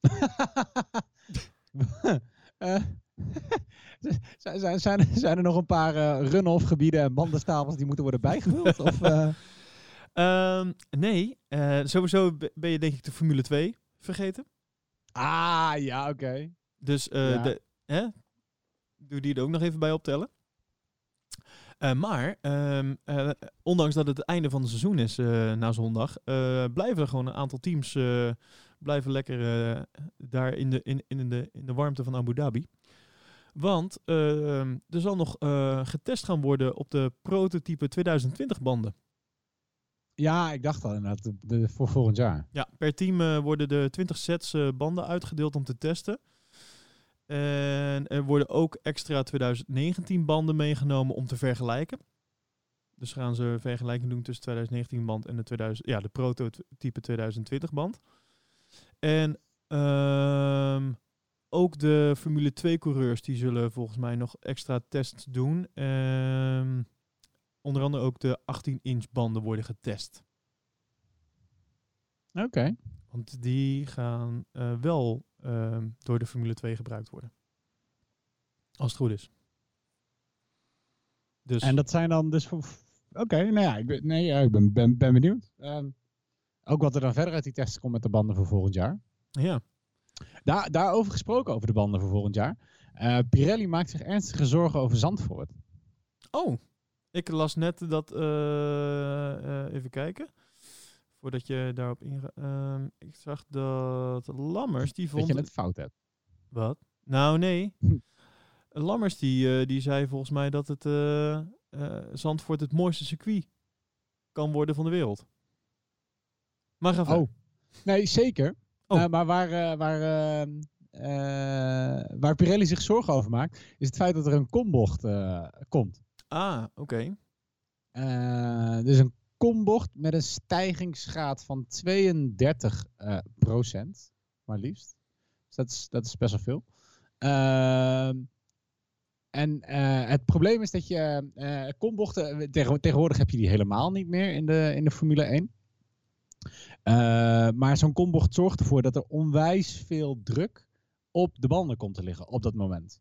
[laughs] Eh, [laughs] zijn, zijn, zijn, er nog een paar run-off gebieden en bandenstapels die moeten worden bijgevuld? of, [laughs] eh? Ehm, nee, eh, sowieso be- ben je denk ik de Formule 2 vergeten. Ah, ja, oké. Dus eh, Ja. de, hè? doe die er ook nog even bij optellen. Eh, maar, ehm, eh, ondanks dat het het einde van het seizoen is na zondag, blijven er gewoon een aantal teams blijven lekker daar in de, in, in, de, in de warmte van Abu Dhabi. Want ehm, er zal nog getest gaan worden op de prototype 2020 banden. Ja, ik dacht al inderdaad, de, voor volgend jaar. Ja, per team eh, worden de 20 sets eh, banden uitgedeeld om te testen. En er worden ook extra 2019 banden meegenomen om te vergelijken. Dus gaan ze vergelijking doen tussen 2019 band en de, 2000, ja, de prototype 2020 band. En ehm, ook de Formule 2 coureurs die zullen volgens mij nog extra tests doen. Ehm, onder andere ook de 18 inch banden worden getest. Oké. Want die gaan eh, wel ehm, door de Formule 2 gebruikt worden. Als het goed is. Dus En dat zijn dan dus. Oké, nou ja, ik ben, nee, ja, ik ben, ben, ben benieuwd. Ehm, ook wat er dan verder uit die tests komt met de banden voor volgend jaar. ja. Daar, daarover gesproken, over de banden voor volgend jaar. Eh, Pirelli maakt zich ernstige zorgen over Zandvoort. Oh, ik las net dat. eh, eh, even kijken. Voordat je daarop ingaat. Ehm, ik zag dat Lammers die Dat vond. je het fout hebt. Wat? Nou, nee. [laughs] Lammers die, eh, die zei volgens mij dat het Zandvoort het mooiste circuit kan worden van de wereld. Maar ga verder. Oh, nee, zeker. Oh. Eh, maar waar, waar, ehm, eh, waar Pirelli zich zorgen over maakt, is het feit dat er een kombocht komt. Ah, oké. Eh, dus een kombocht met een stijgingsgraad van 32 eh, procent, maar liefst. Dus dat is, dat is best wel veel. Ehm, en eh, het probleem is dat je kombochten, tegen, tegenwoordig heb je die helemaal niet meer in de, in de Formule 1. Eh, maar zo'n kombocht zorgt ervoor dat er onwijs veel druk op de banden komt te liggen op dat moment.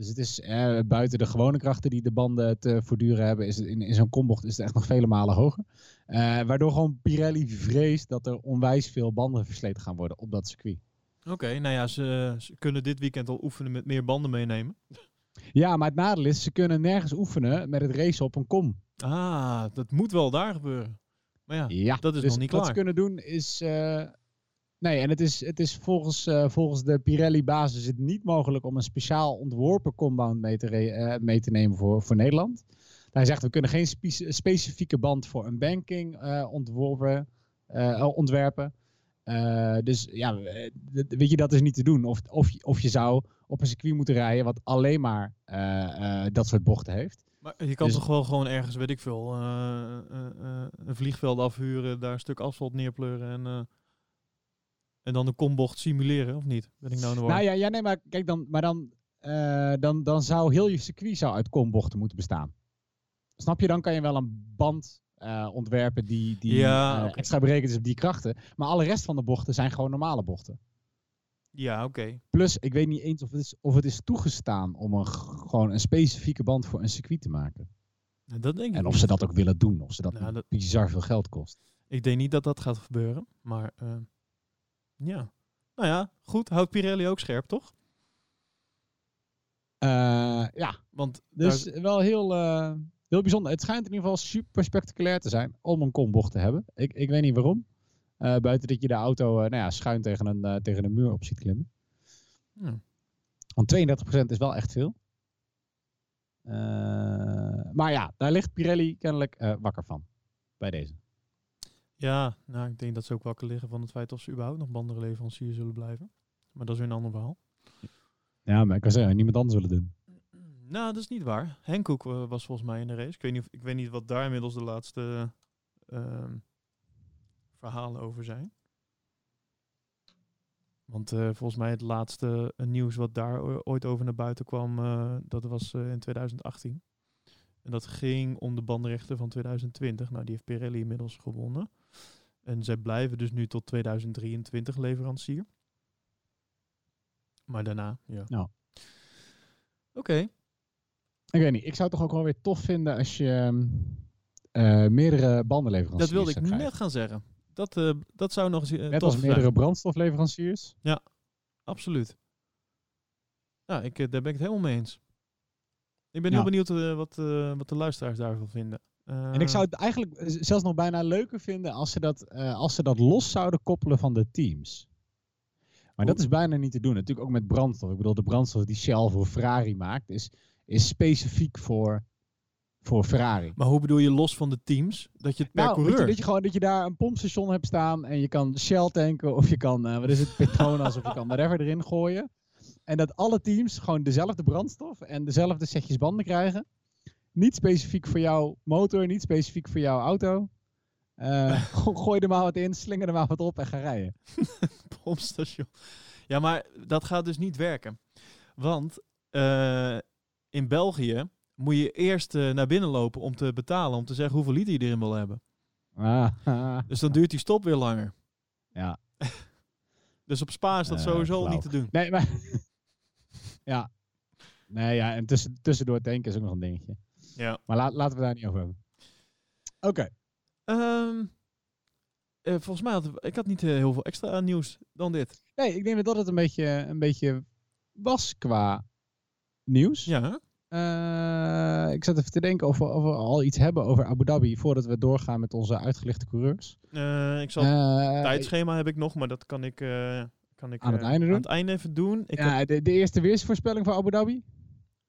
Dus het is eh, buiten de gewone krachten die de banden te voortduren hebben, is het in, in zo'n kombocht is het echt nog vele malen hoger. Eh, waardoor gewoon Pirelli vreest dat er onwijs veel banden versleten gaan worden op dat circuit. Oké, nou ja, ze, ze kunnen dit weekend al oefenen met meer banden meenemen. Ja, maar het nadeel is, ze kunnen nergens oefenen met het racen op een kom. Ah, dat moet wel daar gebeuren. Maar ja, Ja, dat is dus nog niet Wat klaar. ze kunnen doen is... eh, nee, en het is, het is volgens, eh, volgens de Pirelli-basis het niet mogelijk om een speciaal ontworpen compound mee te, eh, mee te nemen voor, voor Nederland. Hij zegt, we kunnen geen spe- specifieke band voor een banking eh, ontworpen, ontwerpen. Dus ja, weet je, dat is niet te doen. Of, of, je- of je zou op een circuit moeten rijden wat alleen maar dat soort bochten heeft. maar je kan dus- toch wel gewoon ergens, weet ik veel, een vliegveld afhuren, daar een stuk asfalt neerpleuren en, en dan de kombocht simuleren, of niet? Ben ik nou de? Nou ja, ja nee, maar kijk dan, maar dan, eh, dan, dan zou heel je circuit zou uit kombochten moeten bestaan. Snap je? Dan kan je wel een band eh, ontwerpen die, die Ja, eh, extra berekend is op die krachten. Maar alle rest van de bochten zijn gewoon normale bochten. Ja, oké. Plus, ik weet niet eens of het is, of het is toegestaan om een, gewoon een specifieke band voor een circuit te maken. Nou, Dat denk ik En of ze dat ook willen doen. Of ze dat, Nou, dat- bizar veel geld kost. Ik denk niet dat dat gaat gebeuren, maar ja. Nou ja, goed. Houdt Pirelli ook scherp, toch? Eh, ja, Want dus daar- wel heel, eh, heel bijzonder. Het schijnt in ieder geval super spectaculair te zijn om een kombocht te hebben. Ik, ik weet niet waarom. Eh, buiten dat je de auto nou ja, schuin tegen een, tegen een muur op ziet klimmen. Want 32% is wel echt veel. Maar ja, daar ligt Pirelli kennelijk wakker van. Bij deze. Ja, nou, ik denk dat ze ook wakker liggen van het feit of ze überhaupt nog bandenleverancier zullen blijven. Maar dat is weer een ander verhaal. Ja, maar ik kan zeggen, niemand anders willen doen. Nou, dat is niet waar. Henkoek eh, was volgens mij in de race. Ik weet niet, ik weet niet wat daar inmiddels de laatste ehm, verhalen over zijn. Want eh, volgens mij het laatste eh, nieuws wat daar ooit over naar buiten kwam, dat was in 2018. En dat ging om de bandenrechten van 2020. Nou, die heeft Pirelli inmiddels gewonnen. En zij blijven dus nu tot 2023 leverancier. Maar daarna, ja. Nou. Oké. Ik weet niet, ik zou het toch ook wel weer tof vinden als je eh, meerdere bandenleveranciers Dat wilde ik krijgen. net gaan zeggen. Dat, eh, dat zou nog eens eh, Net als meerdere brandstofleveranciers. Absoluut. Ja, ik, daar ben ik het helemaal mee eens. Ik ben Ja. heel benieuwd wat, wat de luisteraars daarvan vinden. En ik Eh, zou het eigenlijk zelfs nog bijna leuker vinden als ze dat, eh, als ze dat los zouden koppelen van de teams. Maar dat is bijna niet te doen. Natuurlijk ook met brandstof. Ik bedoel, de brandstof die Shell voor Ferrari maakt, is, is specifiek voor, voor Ferrari. Maar hoe bedoel je los van de teams? Dat je het per Nou, weet coureur... je, dat je gewoon dat je daar een pompstation hebt staan en je kan Shell tanken of je kan, eh, wat is het, Petronas of je kan whatever erin gooien. En dat alle teams gewoon dezelfde brandstof en dezelfde setjes banden krijgen. Niet specifiek voor jouw motor, niet specifiek voor jouw auto. Eh, [laughs] go- gooi er maar wat in, slinger er maar wat op en ga rijden. [laughs] pompstation. Ja, maar dat gaat dus niet werken. Want eh, in België moet je eerst eh, naar binnen lopen om te betalen, om te zeggen hoeveel liter je erin wil hebben. Ah. Dus dan duurt die stop weer langer. Ja. [laughs] Dus op Spa is dat sowieso niet te doen. Nee, maar... ja. Nee, ja, en tussen, tussendoor tanken is ook nog een dingetje. Ja. Maar laten we daar niet over hebben. Oké. Ehm, eh, volgens mij had ik had niet eh, heel veel extra nieuws dan dit. Nee, ik denk dat dat het een beetje, een beetje was qua nieuws. Ja? Eh, ik zat even te denken of we, of we al iets hebben over Abu Dhabi voordat we doorgaan met onze uitgelichte coureurs. Eh, ik zal Eh, tijdschema heb ik nog, maar dat kan ik, eh, kan ik Aan het eh, einde doen? aan het einde even doen. Ik heb- ja, de, de eerste weersvoorspelling voor Abu Dhabi.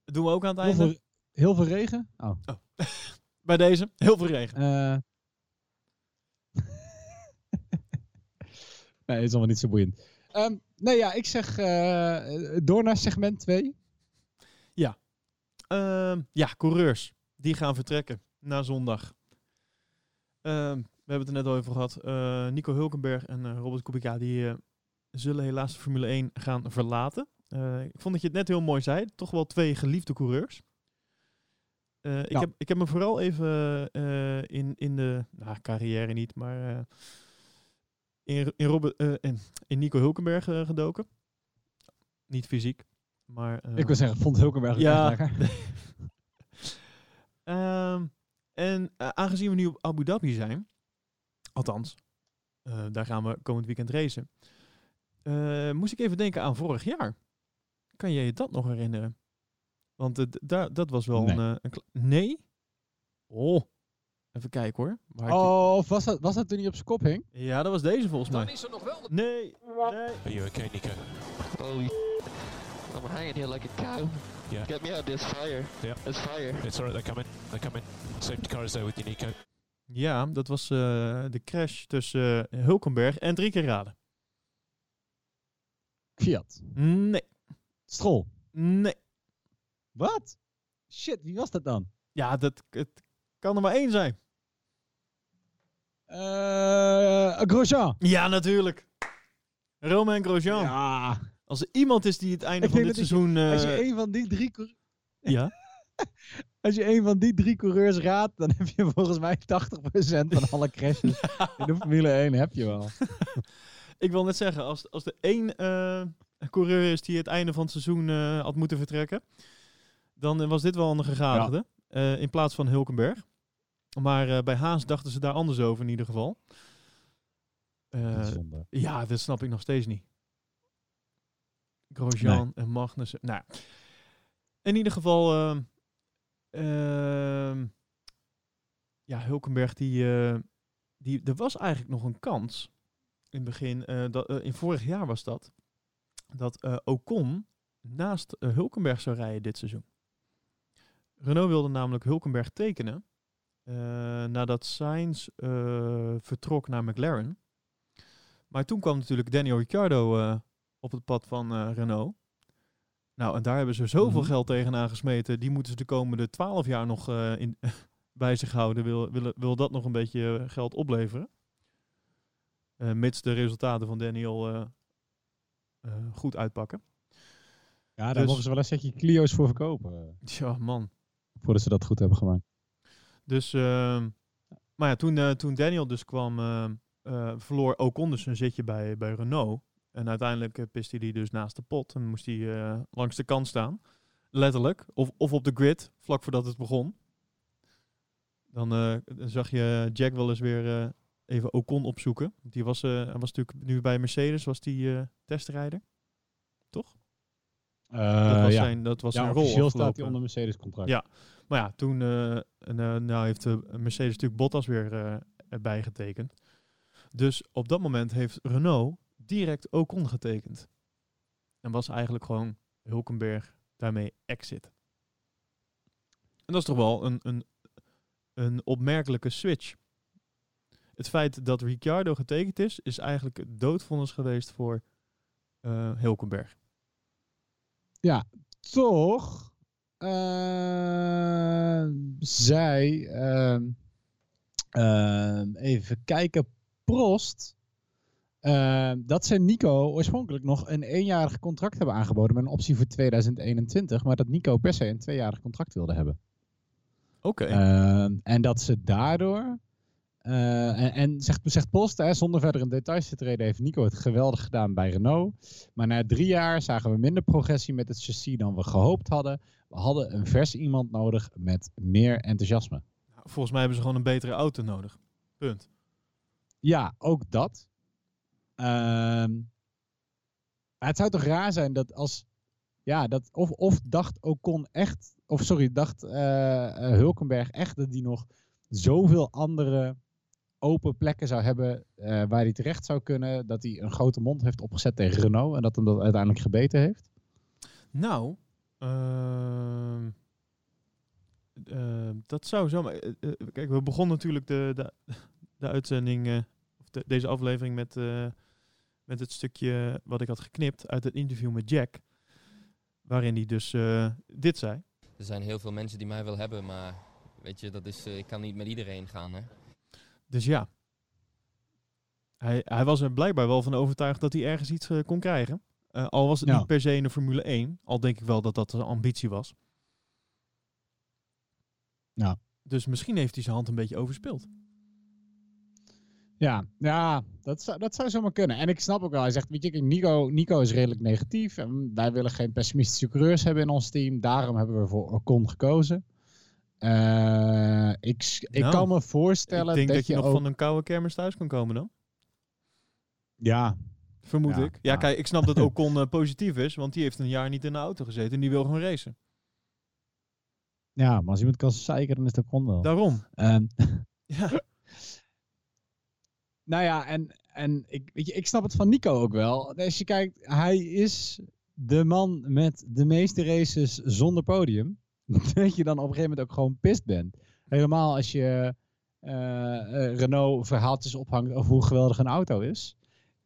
doen we ook aan het einde. Heel veel regen. Oh. [laughs] Bij deze heel veel regen. Eh. [laughs] nee, is allemaal niet zo boeiend. Ehm, nee, ja, ik zeg eh, door naar segment 2. Ehm, ja, coureurs. Die gaan vertrekken na zondag. Ehm, we hebben het er net al over gehad. Eh, Nico Hulkenberg en Robert Kubica die zullen helaas de Formule 1 gaan verlaten. Ik vond dat je het net heel mooi zei. Toch wel twee geliefde coureurs. Eh, ik, heb, ik heb me vooral even eh, in, in de nou, carrière niet, maar eh, in, in, Robert, in, in Nico Hulkenberg gedoken. Niet fysiek, maar... ik wil zeggen, vond Hulkenberg ja. lekker. [laughs] Ehm, en aangezien we nu op Abu Dhabi zijn, althans, daar gaan we komend weekend racen, moest ik even denken aan vorig jaar. Kan je je dat nog herinneren? Want daar, dat was wel Nee. een... eh, een nee? Oh, even kijken hoor. Waar Oh, of was dat, was dat toen hij op zijn kop hing? Ja, dat was deze volgens mij. is er nog wel. Nee, nee. Are you okay, Nico? Holy I'm hanging here like a cow. Yeah. Get me out, there's fire. Yeah. There's fire. It's alright, they're coming. They're coming. Safety car is there with you, Nico. Ja, dat was eh, de crash tussen eh, Hulkenberg en drie keer raden. Fiat. Nee, Strol. nee. Wat? Shit, wie was dat dan? Ja, dat, het kan er maar één zijn. Eh Grosjean. Ja, natuurlijk. Romain Grosjean. Ja. Als er iemand is die het einde Ik van denk dit dat seizoen... Als je eh, een van die drie cour- ja? [laughs] Als je een van die drie coureurs raadt, dan heb je volgens mij 80% van alle crashes in de Formule 1 heb je wel. [laughs] Ik wil net zeggen, als, als er één eh, coureur is die het einde van het seizoen eh, had moeten vertrekken, dan eh, was dit wel een gegadigde. eh, in plaats van Hulkenberg. Maar eh, bij Haas dachten ze daar anders over in ieder geval. Ja, dat snap ik nog steeds niet. Grosjean en Magnussen. Nou, In ieder geval, ehm, ehm, ja, Hulkenberg, die, die, er was eigenlijk nog een kans. In het begin, dat, in vorig jaar was dat, dat eh, Ocon naast Hulkenberg zou rijden dit seizoen. Renault wilde namelijk Hulkenberg tekenen eh, nadat Sainz eh, vertrok naar McLaren. Maar toen kwam natuurlijk Daniel Ricciardo eh, op het pad van Renault. Nou, en daar hebben ze zoveel Mhm. geld tegenaan gesmeten. Die moeten ze de komende twaalf jaar nog in, [laughs] bij zich houden. Wil, wil, wil dat nog een beetje geld opleveren? Mits de resultaten van Daniel goed uitpakken. Ja, daar Dus- mogen ze wel een setje Clio's voor verkopen. Tja, man. Voordat ze dat goed hebben gemaakt. Dus, ehm, maar ja, toen, eh, toen Daniel dus kwam, ehm, eh, verloor Ocon dus een zitje bij, bij Renault. En uiteindelijk uh, piste hij dus naast de pot en moest hij eh, langs de kant staan. Letterlijk. Of, of op de grid, vlak voordat het begon. Dan eh, zag je Jack wel eens weer eh, even Ocon opzoeken. Die was, eh, hij was natuurlijk nu bij Mercedes, was die eh, testrijder. Toch? Dat was Eh, ja, zijn, dat was ja zijn rol officieel staat hij onder Mercedes contract. Ja. Maar ja, toen eh, eh, nou heeft de Mercedes natuurlijk Bottas weer erbij getekend. Dus op dat moment heeft Renault direct Ocon getekend. En was eigenlijk gewoon Hulkenberg daarmee exit. En dat is toch wel een, een, een opmerkelijke switch. Het feit dat Ricciardo getekend is, is eigenlijk het doodvonnis geweest voor eh Hulkenberg. Toch eh, zij, ehm, ehm, even kijken, Prost, dat ze Nico oorspronkelijk nog een eenjarig contract hebben aangeboden met een optie voor 2021, maar dat Nico per se een tweejarig contract wilde hebben. Oké. En dat ze daardoor. Eh, en, en zegt, zegt Post, hè, zonder verder in details te treden, heeft Nico het geweldig gedaan bij Renault. Maar na drie jaar zagen we minder progressie met het chassis dan we gehoopt hadden. We hadden een vers iemand nodig met meer enthousiasme. Volgens mij hebben ze gewoon een betere auto nodig. Punt. Ja, ook dat. Ehm, het zou toch raar zijn dat als. Ja, dat of, of dacht Ocon echt. Of sorry, dacht eh, eh, Hulkenberg echt dat hij nog zoveel andere open plekken zou hebben. eh, waar hij terecht zou kunnen. Dat hij een grote mond heeft opgezet tegen Renault. En dat hem dat uiteindelijk gebeten heeft. Nou, ehm, ehm, dat zou zomaar. eh, eh, kijk, we begonnen natuurlijk de, de, de uitzending, eh, of de- deze aflevering met, eh, met het stukje wat ik had geknipt uit het interview met Jack. Waarin hij dus eh, dit zei. Er zijn heel veel mensen die mij willen hebben, maar weet je, dat is, eh, ik kan niet met iedereen gaan. Hè? Dus ja. Hij, hij was er blijkbaar wel van overtuigd dat hij ergens iets eh, kon krijgen. Eh, al was het Ja. niet per se in de Formule 1. Al denk ik wel dat dat de ambitie was. Ja. Dus misschien heeft hij zijn hand een beetje overspeeld. Ja, ja dat, zou, dat zou zomaar kunnen. En ik snap ook wel, hij zegt, weet je, Nico, Nico is redelijk negatief. En wij willen geen pessimistische coureurs hebben in ons team. Daarom hebben we voor Ocon gekozen. Eh, ik ik Nou, kan me voorstellen ik denk dat, dat, je nog ook... van een koude kermis thuis kan komen dan. Ja, Vermoed Ja, ik. Ja, ja. kijk, ik snap dat [laughs] Ocon eh, positief is. Want die heeft een jaar niet in de auto gezeten. En die wil gewoon racen. ja, maar als iemand kan zeiken, dan is het Ocon wel. Daarom. Ehm, [laughs] Ja. [laughs] nou ja, en, en ik, weet je, ik snap het van Nico ook wel. Als je kijkt, hij is de man met de meeste races zonder podium. [laughs] dat je dan op een gegeven moment ook gewoon pist bent. Helemaal als je eh, eh, Renault verhaaltjes ophangt over hoe geweldig een auto is.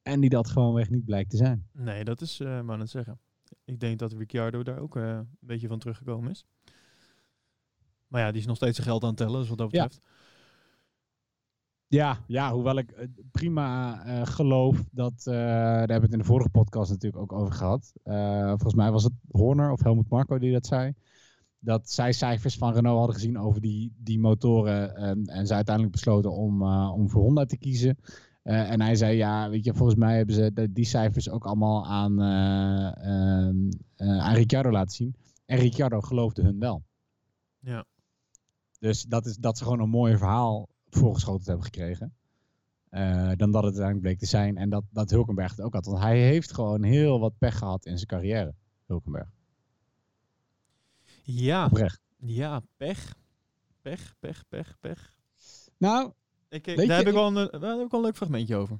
En die dat gewoonweg niet blijkt te zijn. Nee, dat is maar aan het zeggen. Ik denk dat Ricciardo daar ook eh, een beetje van teruggekomen is. Maar ja, die is nog steeds zijn geld aan het tellen. Dus wat dat betreft. Ja, ja, hoewel ik prima geloof dat, eh, daar hebben we het in de vorige podcast natuurlijk ook over gehad. Eh, volgens mij was het Horner of Helmut Marco die dat zei. Dat zij cijfers van Renault hadden gezien over die, die motoren en, en ze uiteindelijk besloten om, eh, om voor Honda te kiezen. Eh, en hij zei, ja, weet je, volgens mij hebben ze de- die cijfers ook allemaal aan, eh, ehm, eh, aan Ricciardo laten zien. En Ricciardo geloofde hun wel. Ja. Dus dat is dat ze gewoon een mooi verhaal voorgeschoteld hebben gekregen. Dan dat het uiteindelijk bleek te zijn. En dat, dat Hulkenberg het ook had. Want hij heeft gewoon heel wat pech gehad in zijn carrière, Hulkenberg. Ja, Oprecht. ja, pech. Pech, pech, pech, pech. Nou, Ik, daar, je, heb ik wel een, daar heb ik wel een leuk fragmentje over.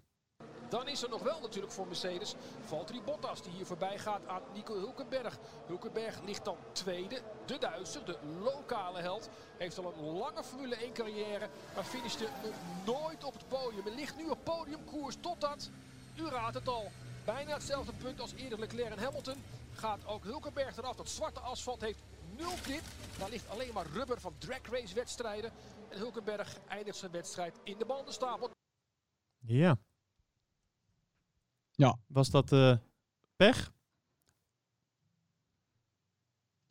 Dan is er nog wel natuurlijk voor Mercedes Valtteri Bottas die hier voorbij gaat aan Nico Hulkenberg. Hulkenberg ligt dan tweede. De Duitser, de lokale held, heeft al een lange Formule 1 carrière, maar finishte nog nooit op het podium. Er ligt nu op podiumkoers totdat, u raadt het al, bijna hetzelfde punt als eerder Leclerc en Hamilton. Gaat ook Hulkenberg eraf. Dat zwarte asfalt heeft nul grip. Daar ligt alleen maar rubber van drag race wedstrijden. En Hulkenberg eindigt zijn wedstrijd in de bandenstapel. Ja. Ja. Was dat eh, pech?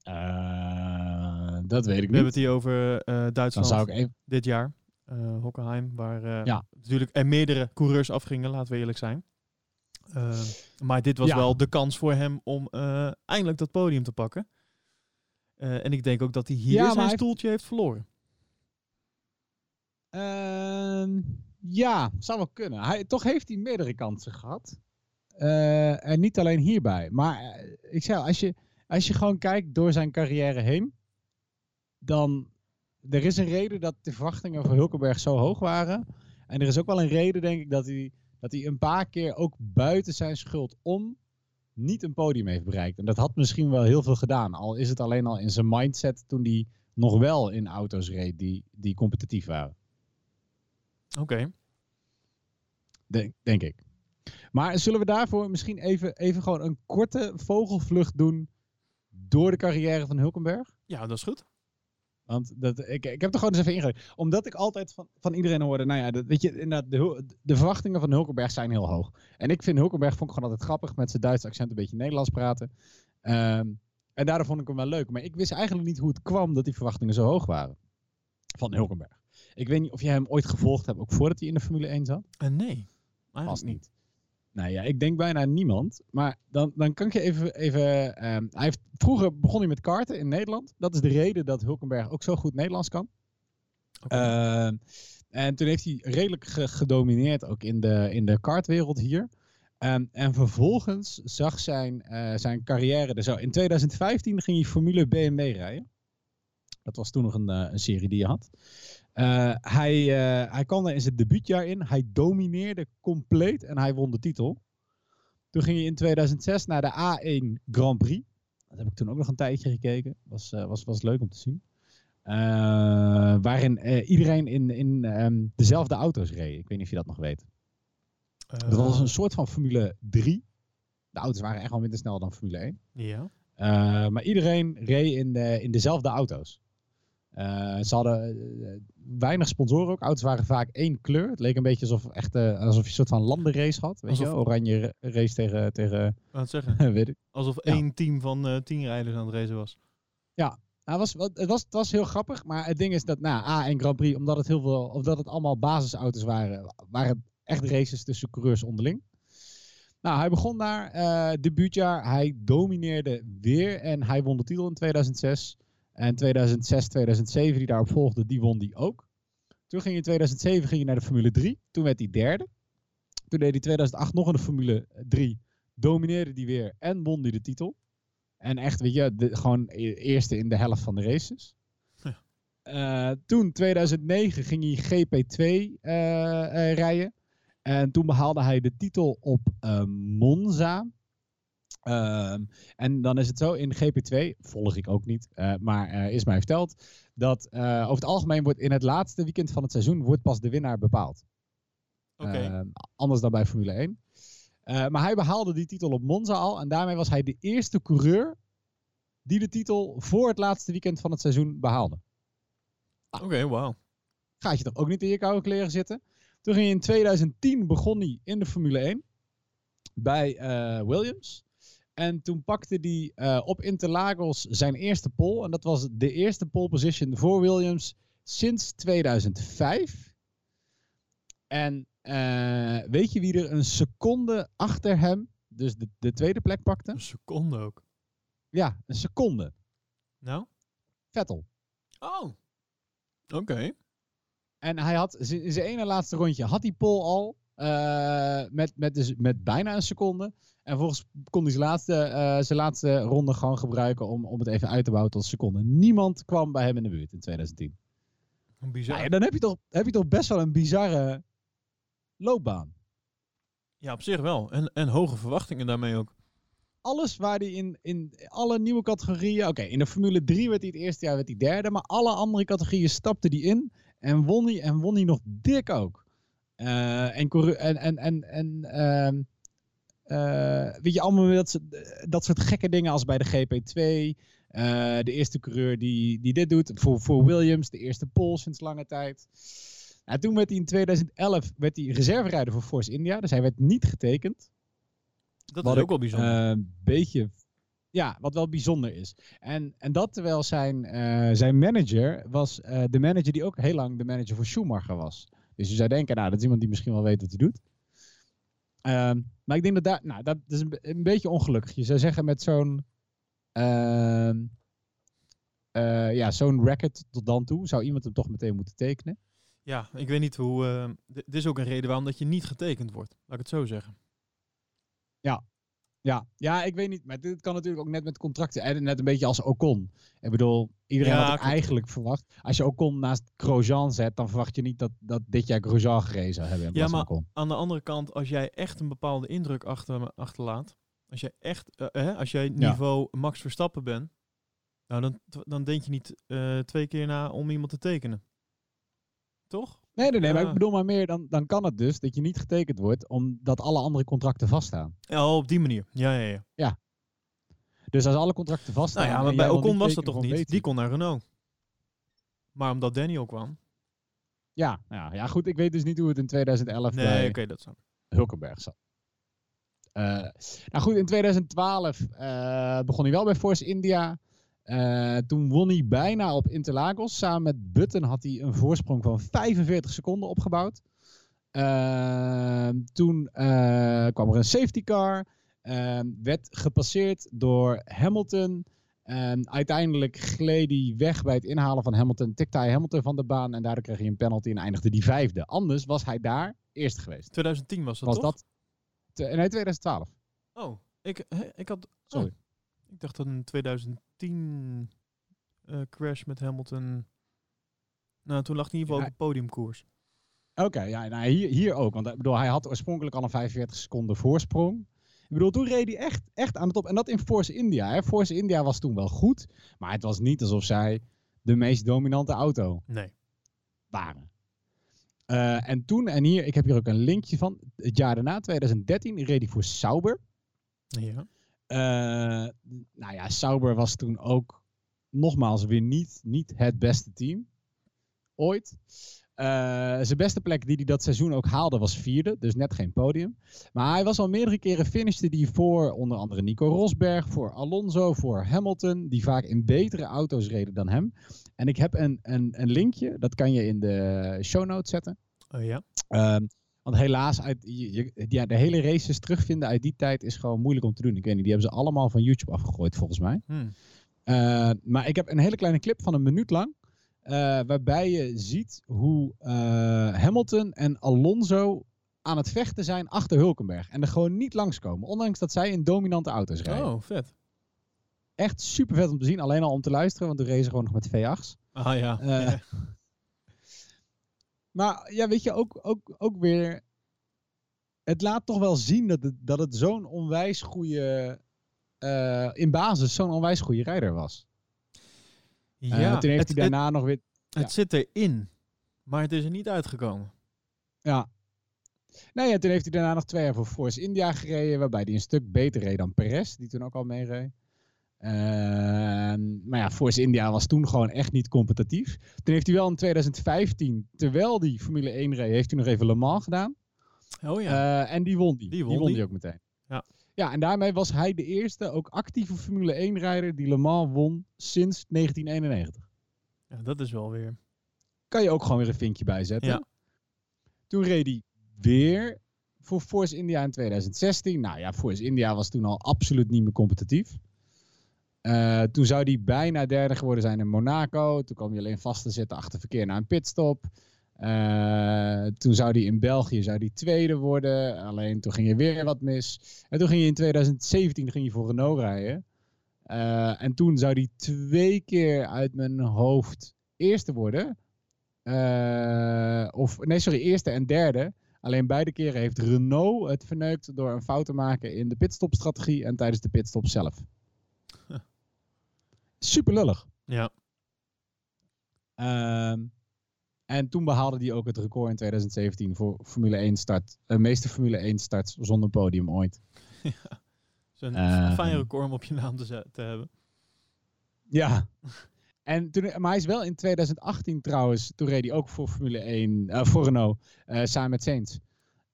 eh, dat weet ik We hebben niet. het hier over eh, Dan Duitsland zou ik even... dit jaar. eh Hockenheim, waar eh, Ja. natuurlijk er meerdere coureurs afgingen, laten we eerlijk zijn. Maar dit was Ja. wel de kans voor hem om eh, eindelijk dat podium te pakken. Eh, en ik denk ook dat hij hier Ja, zijn hij stoeltje heeft verloren. Ehm, ja, zou wel kunnen. Hij, toch heeft hij meerdere kansen gehad. Eh, en niet alleen hierbij. Maar eh, ik zeg, als je, als je gewoon kijkt door zijn carrière heen, dan er is een reden dat de verwachtingen voor Hulkenberg zo hoog waren. En er is ook wel een reden, denk ik, dat hij, dat hij een paar keer ook buiten zijn schuld om niet een podium heeft bereikt. En dat had misschien wel heel veel gedaan. Al is het alleen al in zijn mindset toen hij nog wel in auto's reed die, die competitief waren. Oké. Denk, denk ik. Maar zullen we daarvoor misschien even, even gewoon een korte vogelvlucht doen door de carrière van Hulkenberg? Ja, dat is goed. Want dat, ik, ik heb er gewoon eens even ingegooid. Omdat ik altijd van, van iedereen hoorde, nou ja, dat, weet je, inderdaad, de, de verwachtingen van Hulkenberg zijn heel hoog. En ik vind Hulkenberg vond ik gewoon altijd grappig met zijn Duitse accent een beetje Nederlands praten. Ehm, en daardoor vond ik hem wel leuk. Maar ik wist eigenlijk niet hoe het kwam dat die verwachtingen zo hoog waren. Van Hulkenberg. Ik weet niet of jij hem ooit gevolgd hebt, ook voordat hij in de Formule 1 zat. Eh, nee, Vast niet. Nou ja, ik denk bijna niemand. Maar dan, dan kan ik je even... even ehm, hij heeft, vroeger begon hij met karten in Nederland. Dat is de reden dat Hulkenberg ook zo goed Nederlands kan. Ehm, en toen heeft hij redelijk ge- gedomineerd ook in de, in de kartwereld hier. Ehm, en vervolgens zag zijn, eh, zijn carrière er zo. In 2015 ging hij Formule BMW rijden. Dat was toen nog een, eh, een serie die je had. Eh, hij, eh, hij kwam er in zijn debuutjaar in. Hij domineerde compleet en hij won de titel. Toen ging hij in 2006 naar de A1 Grand Prix. Dat heb ik toen ook nog een tijdje gekeken. Was, eh, was, was leuk om te zien. Waarin iedereen in, in ehm, dezelfde auto's reed. Ik weet niet of je dat nog weet. Dat was een soort van Formule 3. De auto's waren echt wel minder snel dan Formule 1. Ja. Maar iedereen reed in, de, in dezelfde auto's. Eh, ze hadden eh, weinig sponsoren ook. Auto's waren vaak één kleur. Het leek een beetje alsof, echt, eh, alsof je een soort van landenrace had. Weet je? Alsof-? Oranje ra- race tegen, tegen Wat zeggen? [laughs] weet ik. Alsof Ja. één team van eh, tien rijders aan het racen was. Nou, het, was, het, was, het was heel grappig, maar het ding is dat na A1 Grand Prix, omdat het, heel veel, omdat het allemaal basisauto's waren, waren het echt races tussen coureurs onderling. Nou, hij begon daar, debuutjaar, hij domineerde weer en hij won de titel in 2006. En 2006, 2007, die daarop volgde, die won die ook. Toen ging hij in 2007 ging hij naar de Formule 3, toen werd hij derde. Toen deed hij 2008 nog in de Formule 3, domineerde die weer en won hij de titel. En echt, weet je, de, gewoon e- eerste in de helft van de races. Ja. Eh, toen, 2009, ging hij GP2 eh, eh, rijden. En toen behaalde hij de titel op Monza. Ehm, en dan is het zo, in GP2, volg ik ook niet, eh, maar is mij verteld, dat eh, over het algemeen wordt in het laatste weekend van het seizoen wordt pas de winnaar bepaald. Oké. Ehm, anders dan bij Formule 1. Eh, maar hij behaalde die titel op Monza al. En daarmee was hij de eerste coureur die de titel voor het laatste weekend van het seizoen behaalde. Oké, wauw. Gaat je toch ook niet in je koude kleren zitten? Toen ging hij in 2010 begon hij in de Formule 1 bij Williams. En toen pakte hij eh, op Interlagos zijn eerste pole. En dat was de eerste pole position voor Williams sinds 2005. En eh, weet je wie er een seconde achter hem, dus de, de tweede plek pakte? Een seconde ook. Ja, een seconde. Nou? Vettel. Oh. Oké. En hij had in zijn ene laatste rondje had hij pole al. Eh, met, met, dus, met bijna een seconde. En vervolgens kon hij zijn laatste, eh, zijn laatste ronde gewoon gebruiken om, om het even uit te bouwen tot een seconde. Niemand kwam bij hem in de buurt in 2010. Bizar. Nou ja, dan heb je, toch, heb je toch best wel een bizarre loopbaan. Ja, op zich wel. En, en hoge verwachtingen daarmee ook. alles waar hij in, in alle nieuwe categorieën. Oké, in de Formule 3 werd hij het eerste jaar werd hij derde. Maar alle andere categorieën stapte hij in. En won hij, en won hij nog dik ook. Eh, en, en, en, en, en eh, weet je, allemaal dat, soort- dat soort gekke dingen als bij de GP2. eh, de eerste coureur die, die dit doet. Voor, voor Williams, de eerste pole sinds lange tijd. Nou, toen werd hij in 2011 werd hij reserverijder voor Force India. Dus hij werd niet getekend. Dat is ook wel bijzonder. Een beetje. Ja, wat wel bijzonder is. En, en dat terwijl zijn, zijn manager was de manager die ook heel lang de manager voor Schumacher was. Dus je zou denken, nou, dat is iemand die misschien wel weet wat hij doet. Ehm, maar ik denk dat daar, nou, dat is een, een beetje ongelukkig. Je zou zeggen met zo'n, ehm, eh, ja, zo'n record tot dan toe, zou iemand hem toch meteen moeten tekenen. ja, ik weet niet hoe... d- dit is ook een reden waarom dat je niet getekend wordt. Laat ik het zo zeggen. Ja, ja, ik weet niet. Maar dit kan natuurlijk ook net met contracten. En net een beetje als Ocon. Ik bedoel, iedereen Ja, had eigenlijk verwacht. Als je Ocon naast Grosjean zet, dan verwacht je niet dat, dat dit jaar Grosjean gereden zou hebben. Ja, maar Ocon. aan de andere kant, als jij echt een bepaalde indruk achter, achterlaat... Als jij echt... eh, hè, als jij niveau Max Verstappen bent... Nou, dan, dan denk je niet eh, twee keer na om iemand te tekenen. Toch? Nee, nee, nee. Maar Ja. ik bedoel maar meer, dan, dan kan het dus dat je niet getekend wordt, omdat alle andere contracten vaststaan. Ja, op die manier. Ja, ja, ja. Dus als alle contracten vaststaan... Nou ja, maar bij Ocon was dat toch niet? Die kon naar Renault. Maar omdat Daniel kwam... Ja, ja, ja, goed. Ik weet dus niet hoe het in 2011 Nee, bij oké, dat zou. Hulkenberg zat. Eh, nou goed, in 2012 eh, begon hij wel bij Force India. Eh, toen won hij bijna op Interlagos. Samen met Button had hij een voorsprong van 45 seconden opgebouwd. Eh, toen eh, kwam er een safety car. werd gepasseerd door Hamilton. En uiteindelijk gleed hij weg bij het inhalen van Hamilton. Tikte hij Hamilton van de baan. En daardoor kreeg hij een penalty en eindigde die vijfde. Anders was hij daar eerst geweest. 2010 was dat was toch? dat? nee, 2012. Oh, ik, ik had... Sorry. Ik dacht dat een 2010 eh, crash met Hamilton... Nou, toen lag hij in ieder geval Ja. op de podiumkoers. Oké, ja, nou, hier, hier ook. Want ik bedoel, hij had oorspronkelijk al een 45 seconden voorsprong. Ik bedoel, toen reed hij echt, echt aan de top. En dat in Force India. Hè. Force India was toen wel goed. Maar het was niet alsof zij de meest dominante auto Nee. waren. Eh, en toen, en hier, ik heb hier ook een linkje van. Het jaar daarna, 2013, reed hij voor Sauber. Ja. Eh, nou ja, Sauber was toen ook nogmaals weer niet, niet het beste team. Ooit. Eh, zijn beste plek die hij dat seizoen ook haalde was vierde, dus net geen podium. Maar hij was al meerdere keren finishte die voor onder andere Nico Rosberg, voor Alonso, voor Hamilton, die vaak in betere auto's reden dan hem. En ik heb een, een, een linkje, dat kan je in de show notes zetten. Oh ja. Ehm, want helaas, uit, je, je- ja, de hele races terugvinden uit die tijd is gewoon moeilijk om te doen. Ik weet niet, die hebben ze allemaal van YouTube afgegooid volgens mij. Hm. Eh, maar ik heb een hele kleine clip van een minuut lang. eh, waarbij je ziet hoe eh, Hamilton en Alonso aan het vechten zijn achter Hulkenberg. En er gewoon niet langskomen. Ondanks dat zij in dominante auto's rijden. Oh, vet. Echt super vet om te zien. Alleen al om te luisteren, want we racen gewoon nog met V8's. Ah ja. Ja. Maar ja, weet je, ook, ook, ook weer. Het laat toch wel zien dat het, dat het zo'n onwijs goede. eh, in basis zo'n onwijs goede rijder was. Eh, ja. toen heeft het, hij daarna nog weer. het, zit erin, maar het is er niet uitgekomen. Ja. Nou ja, toen heeft hij daarna nog twee jaar voor Force India gereden. Waarbij hij een stuk beter reed dan Perez, die toen ook al meereed. Ehm, maar ja, Force India was toen gewoon echt niet competitief. Toen heeft hij wel in 2015, terwijl die Formule 1 reed, heeft hij nog even Le Mans gedaan. Oh ja. Eh, en die won die. Die won die. ook meteen. Ja. ja, en daarmee was hij de eerste ook actieve Formule 1-rijder die Le Mans won sinds 1991. ja, dat is wel weer. Kan je ook gewoon weer een vinkje bijzetten. Ja. Toen reed hij weer voor Force India in 2016. Nou ja, Force India was toen al absoluut niet meer competitief. Eh, toen zou hij bijna derde geworden zijn in Monaco. Toen kwam hij alleen vast te zitten achter verkeer naar een pitstop. Eh, toen zou hij in België zou die tweede worden. Alleen toen ging er weer wat mis. En toen ging hij in 2017 ging hij voor Renault rijden. Eh, en toen zou hij twee keer uit mijn hoofd eerste worden. Of nee, sorry, eerste en derde. Alleen beide keren heeft Renault het verneukt door een fout te maken in de pitstopstrategie en tijdens de pitstop zelf. Super lullig. Ja. Ehm, en toen behaalde hij ook het record in 2017 voor Formule 1 start. De meeste Formule 1 starts zonder podium ooit. [laughs] Zo'n Eh, fijn record om op je naam te, te hebben. Ja. [laughs] En toen, maar hij is wel in 2018 trouwens, toen reed hij ook voor Formule 1, eh, voor Renault, eh, samen met Sainz.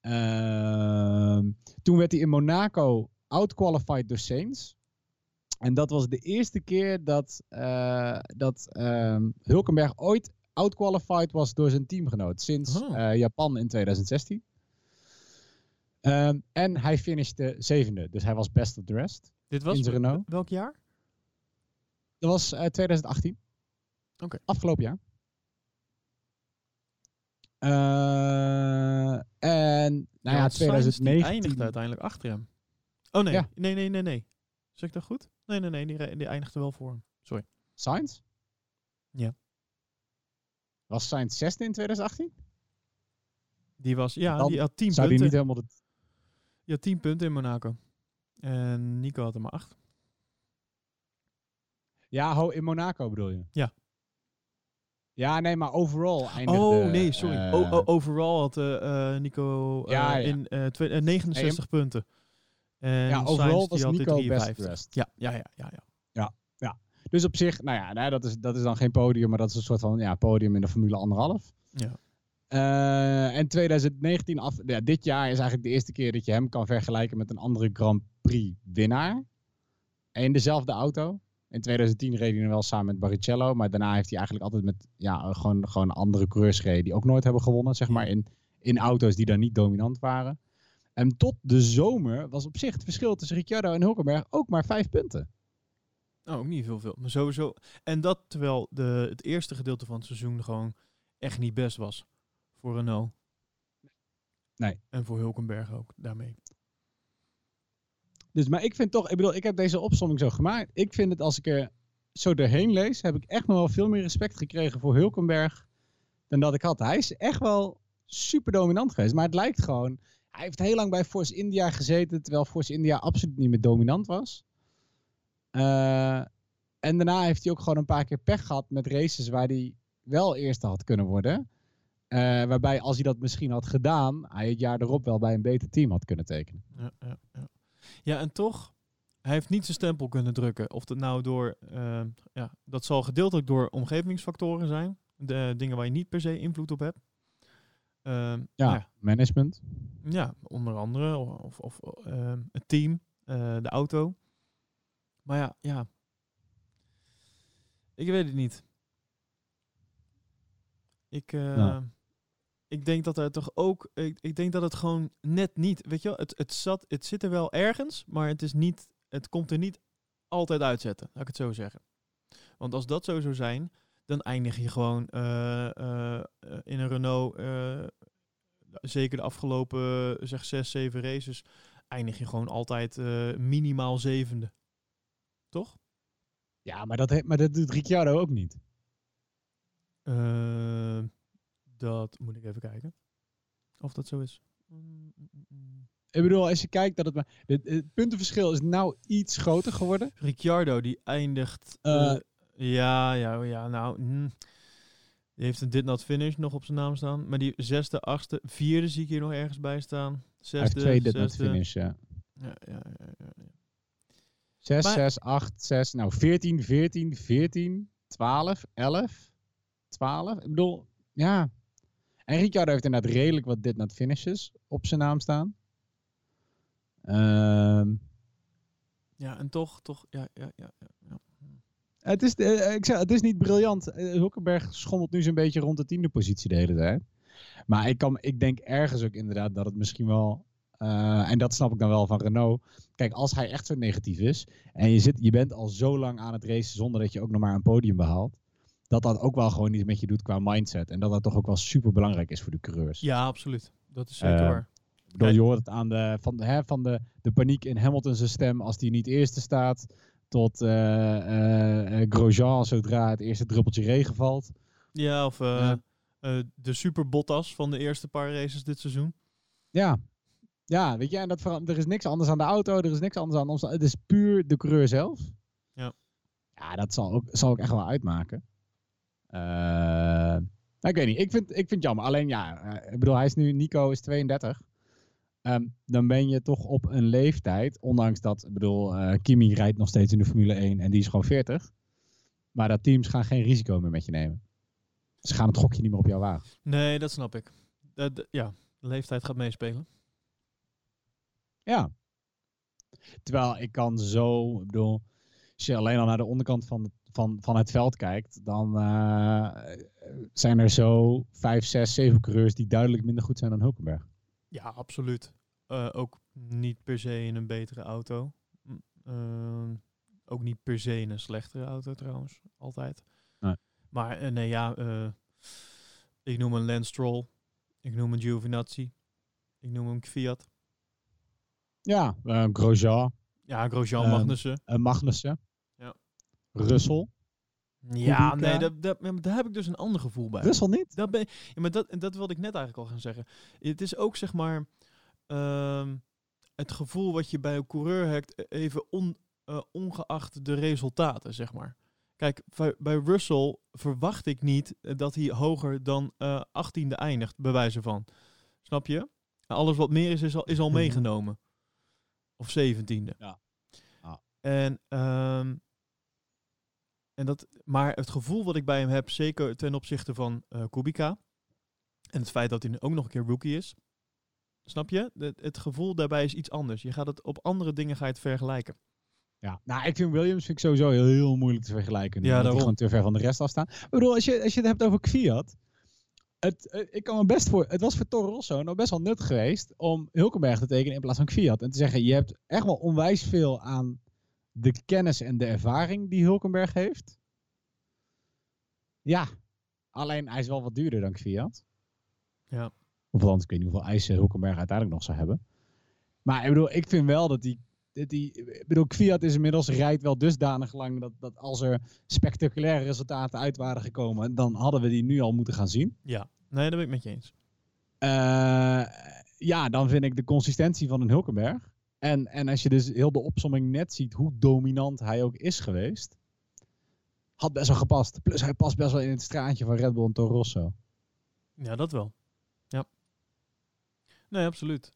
Ehm, toen werd hij in Monaco outqualified door Sainz. En dat was de eerste keer dat, eh, dat ehm, Hulkenberg ooit outqualified was door zijn teamgenoot. Sinds Oh. eh, Japan in 2016. Ehm, en hij finishte zevende, dus hij was best of the rest. Dit was In Renault? welk jaar? Dat was eh, 2018. Oké. Afgelopen jaar. Eh, en nou ja, want Sainz, die 2019. eindigde uiteindelijk achter hem. Oh nee, Ja. nee, nee, nee, nee. Zeg ik dat goed? Nee, nee, nee, die, eindigde wel voor hem. Sorry. Sainz? Ja. Was Sainz zesde in 2018? Die was, ja, Dan die had 10 Zou die punten. niet helemaal de... Die had 10 punten in Monaco. En Nico had er maar 8. Ja, ho, in Monaco bedoel je? Ja. Ja, nee, maar overall eindigde... Oh nee, sorry. eh, O- o- overall had eh, eh, Nico eh, Ja, ja. in eh, twee- eh, 69 punten. En Ja, die was Nico best 53. dressed. Ja, ja, ja, ja, ja. Dus op zich, nou ja, nou, dat, is, dat is dan geen podium, maar dat is een soort van ja, podium in de Formule anderhalf. ja. Eh, en 2019 af, ja, dit jaar is eigenlijk de eerste keer dat je hem kan vergelijken met een andere Grand Prix winnaar. In dezelfde auto. In 2010 reed hij nog wel samen met Barrichello, maar daarna heeft hij eigenlijk altijd met ja, gewoon, gewoon andere coureurs gereden die ook nooit hebben gewonnen, zeg maar, in, in auto's die dan niet dominant waren. En tot de zomer was op zich het verschil tussen Ricciardo en Hulkenberg ook maar vijf punten. Oh, ook niet veel, veel. Maar sowieso. En dat terwijl de, het eerste gedeelte van het seizoen gewoon echt niet best was. Voor Renault. Nee. En voor Hulkenberg ook, daarmee. Dus, maar ik vind toch, ik bedoel, ik heb deze opsomming zo gemaakt. Ik vind het als ik er zo doorheen lees, heb ik echt nog wel veel meer respect gekregen voor Hulkenberg dan dat ik had. Hij is echt wel super dominant geweest, maar het lijkt gewoon, hij heeft heel lang bij Force India gezeten, terwijl Force India absoluut niet meer dominant was. Eh, en daarna heeft hij ook gewoon een paar keer pech gehad met races waar hij wel eerste had kunnen worden. Eh, waarbij als hij dat misschien had gedaan, hij het jaar erop wel bij een beter team had kunnen tekenen. Ja, ja, ja. ja, en toch, hij heeft niet zijn stempel kunnen drukken. Of dat nou door, eh, ja, dat zal gedeeltelijk door omgevingsfactoren zijn. De dingen waar je niet per se invloed op hebt. Ehm, Ja, nou management. Ja, onder andere. Of, of ehm, het team, eh, de auto. Maar ja, ja. Ik weet het niet. Ik, eh, Ja. ik denk dat er toch ook. Ik, ik denk dat het gewoon net niet. Weet je wel, het, het, zat, het zit er wel ergens, maar het is niet. Het komt er niet altijd uitzetten, laat ik het zo zeggen. Want als dat zo zou zijn, dan eindig je gewoon eh, eh, eh, in een Renault. zeker de afgelopen zeg zes, zeven races, eindig je gewoon altijd minimaal zevende. Toch? Ja, maar dat, maar dat doet Ricciardo ook niet. Eh, dat moet ik even kijken. Of dat zo is. Mm, mm, mm. Ik bedoel, als je kijkt dat het maar... Het, het puntenverschil is nou iets groter geworden. Ricciardo, die eindigt... ja, ja, ja, nou... mm. die heeft een dit not finish nog op zijn naam staan. Maar die zesde, achtste, vierde zie ik hier nog ergens bij staan. Zesde, twee dit net zesde. finish, ja. Ja, ja, ja, ja, ja. 6, Maar- 6, 8, 6, nou 14, 14, 14, 12, 11, 12. Ik bedoel, ja. En Ricciardo heeft inderdaad redelijk wat dit not finishes op zijn naam staan. Ehm, Ja, en toch, toch, ja, ja, ja. ja, ja. Het, is, eh, ik zeg, het is niet briljant. Eh, Hulkenberg schommelt nu zo'n beetje rond de tiende positie de hele tijd. Maar ik, kan, ik denk ergens ook inderdaad dat het misschien wel... eh, en dat snap ik dan wel van Renault. Kijk, als hij echt zo negatief is... en je, zit, je bent al zo lang aan het racen zonder dat je ook nog maar een podium behaalt... dat dat ook wel gewoon iets met je doet qua mindset. En dat dat toch ook wel super belangrijk is voor de coureurs. Ja, absoluut. Dat is zeker waar. Ik bedoel, je hoort het aan de, van, de- hè, van de, de paniek in Hamilton zijn stem als die niet eerste staat. Tot eh eh, eh, Grosjean zodra het eerste druppeltje regen valt. Ja, of de super Bottas van de eerste paar races dit seizoen. Ja, ja weet je, en dat er is niks anders aan de auto, er is niks anders aan ons. Het is puur de coureur zelf. Ja. Ja, dat zal ook, zal ook echt wel uitmaken. Nou, ik weet niet, ik vind, ik vind het jammer. Alleen ja, ik bedoel, hij is nu, Nico is 32. Ehm, dan ben je toch op een leeftijd, ondanks dat, ik bedoel, eh, Kimi rijdt nog steeds in de Formule 1 en die is gewoon 40. Maar dat teams gaan geen risico meer met je nemen. Ze gaan het gokje niet meer op jou wagen. Nee, dat snap ik. Dat- ja, de leeftijd gaat meespelen. Ja. Terwijl ik kan zo, ik bedoel, als je alleen al naar de onderkant van, het- van, van het veld kijkt, dan eh, zijn er zo vijf, zes, zeven coureurs die duidelijk minder goed zijn dan Hulkenberg. Ja, absoluut. Eh, ook niet per se in een betere auto. M- ehm, ook niet per se in een slechtere auto trouwens, altijd. Nee. Maar eh, nee, ja, eh, ik noem een Lance Stroll. Ik noem een Giovinazzi. Ik noem een Fiat. Ja, Grosjean, Ja, Grosjean Ehm, Magnussen. Magnussen, Ja. Russell. Ja, nee, dat, daar heb ik dus een ander gevoel bij. Russell niet? Dat, ben, ja, maar dat, dat wilde ik net eigenlijk al gaan zeggen. Het is ook zeg maar ehm, het gevoel wat je bij een coureur hebt, eh, even on, eh, ongeacht de resultaten, zeg maar. Kijk, bij, bij Russell verwacht ik niet eh, dat hij hoger dan eh 18e eindigt, bij wijze van. Snap je? Alles wat meer is, is al, is al Mhm. meegenomen. Of 17e. Ja. Ah. En, ehm, en dat, maar het gevoel wat ik bij hem heb, zeker ten opzichte van eh Kubica. En het feit dat hij nu ook nog een keer rookie is. Snap je? Het, het gevoel daarbij is iets anders. Je gaat het op andere dingen ga je het vergelijken. Ja, nou, ik vind Williams vind ik sowieso heel, heel moeilijk te vergelijken. nu, Ja, daarom. gewoon te ver van de rest afstaan. Ik bedoel, als je, als je het hebt over Fiat. Het, eh, ik kan me best voor. Het was voor Toro Rosso nou best wel nut geweest om Hulkenberg te tekenen in plaats van Fiat. En te zeggen, je hebt echt wel onwijs veel aan de kennis en de ervaring die Hulkenberg heeft. Ja, alleen hij is wel wat duurder dan Fiat. Ja. Of althans, ik weet niet hoeveel eisen Hulkenberg uiteindelijk nog zou hebben. Maar ik bedoel, ik vind wel dat die dat die, ik bedoel, Fiat is inmiddels rijdt wel dusdanig lang dat, dat als er spectaculaire resultaten uit waren gekomen, dan hadden we die nu al moeten gaan zien. Ja, nee, dat ben ik met je eens. Eh, ja, dan vind ik de consistentie van een Hulkenberg. En, en als je dus heel de opsomming net ziet hoe dominant hij ook is geweest, had best wel gepast. Plus hij past best wel in het straatje van Red Bull en Toro Rosso. Ja, dat wel. Ja. Nee, absoluut.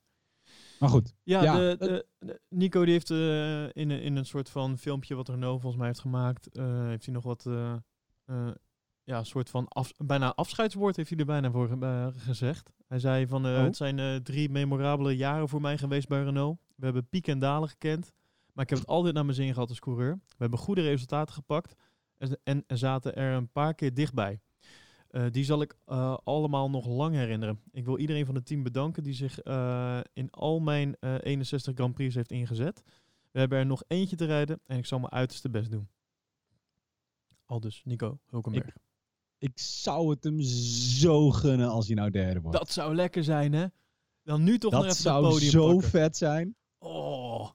Maar goed, Ja, Ja, de, de, de- Nico die heeft eh, in, een- in een soort van filmpje wat Renault volgens mij heeft gemaakt, eh, heeft hij nog wat, eh, ja, een soort van af, bijna afscheidswoord heeft hij er bijna voor eh, gezegd. Hij zei van, Oh. het zijn eh, drie memorabele jaren voor mij geweest bij Renault. We hebben pieken en dalen gekend, maar ik heb het altijd naar mijn zin gehad als coureur. We hebben goede resultaten gepakt en, en, en zaten er een paar keer dichtbij. Die zal ik allemaal nog lang herinneren. Ik wil iedereen van het team bedanken die zich in al mijn eh, 61 Grand Prix heeft ingezet. We hebben er nog eentje te rijden en ik zal mijn uiterste best doen. Al dus Nico Hulkenberg. Ik zou het hem zo gunnen als hij nou derde wordt. Dat zou lekker zijn, hè? Dan nu toch nog even zou het podium zo pakken. vet zijn. Oh.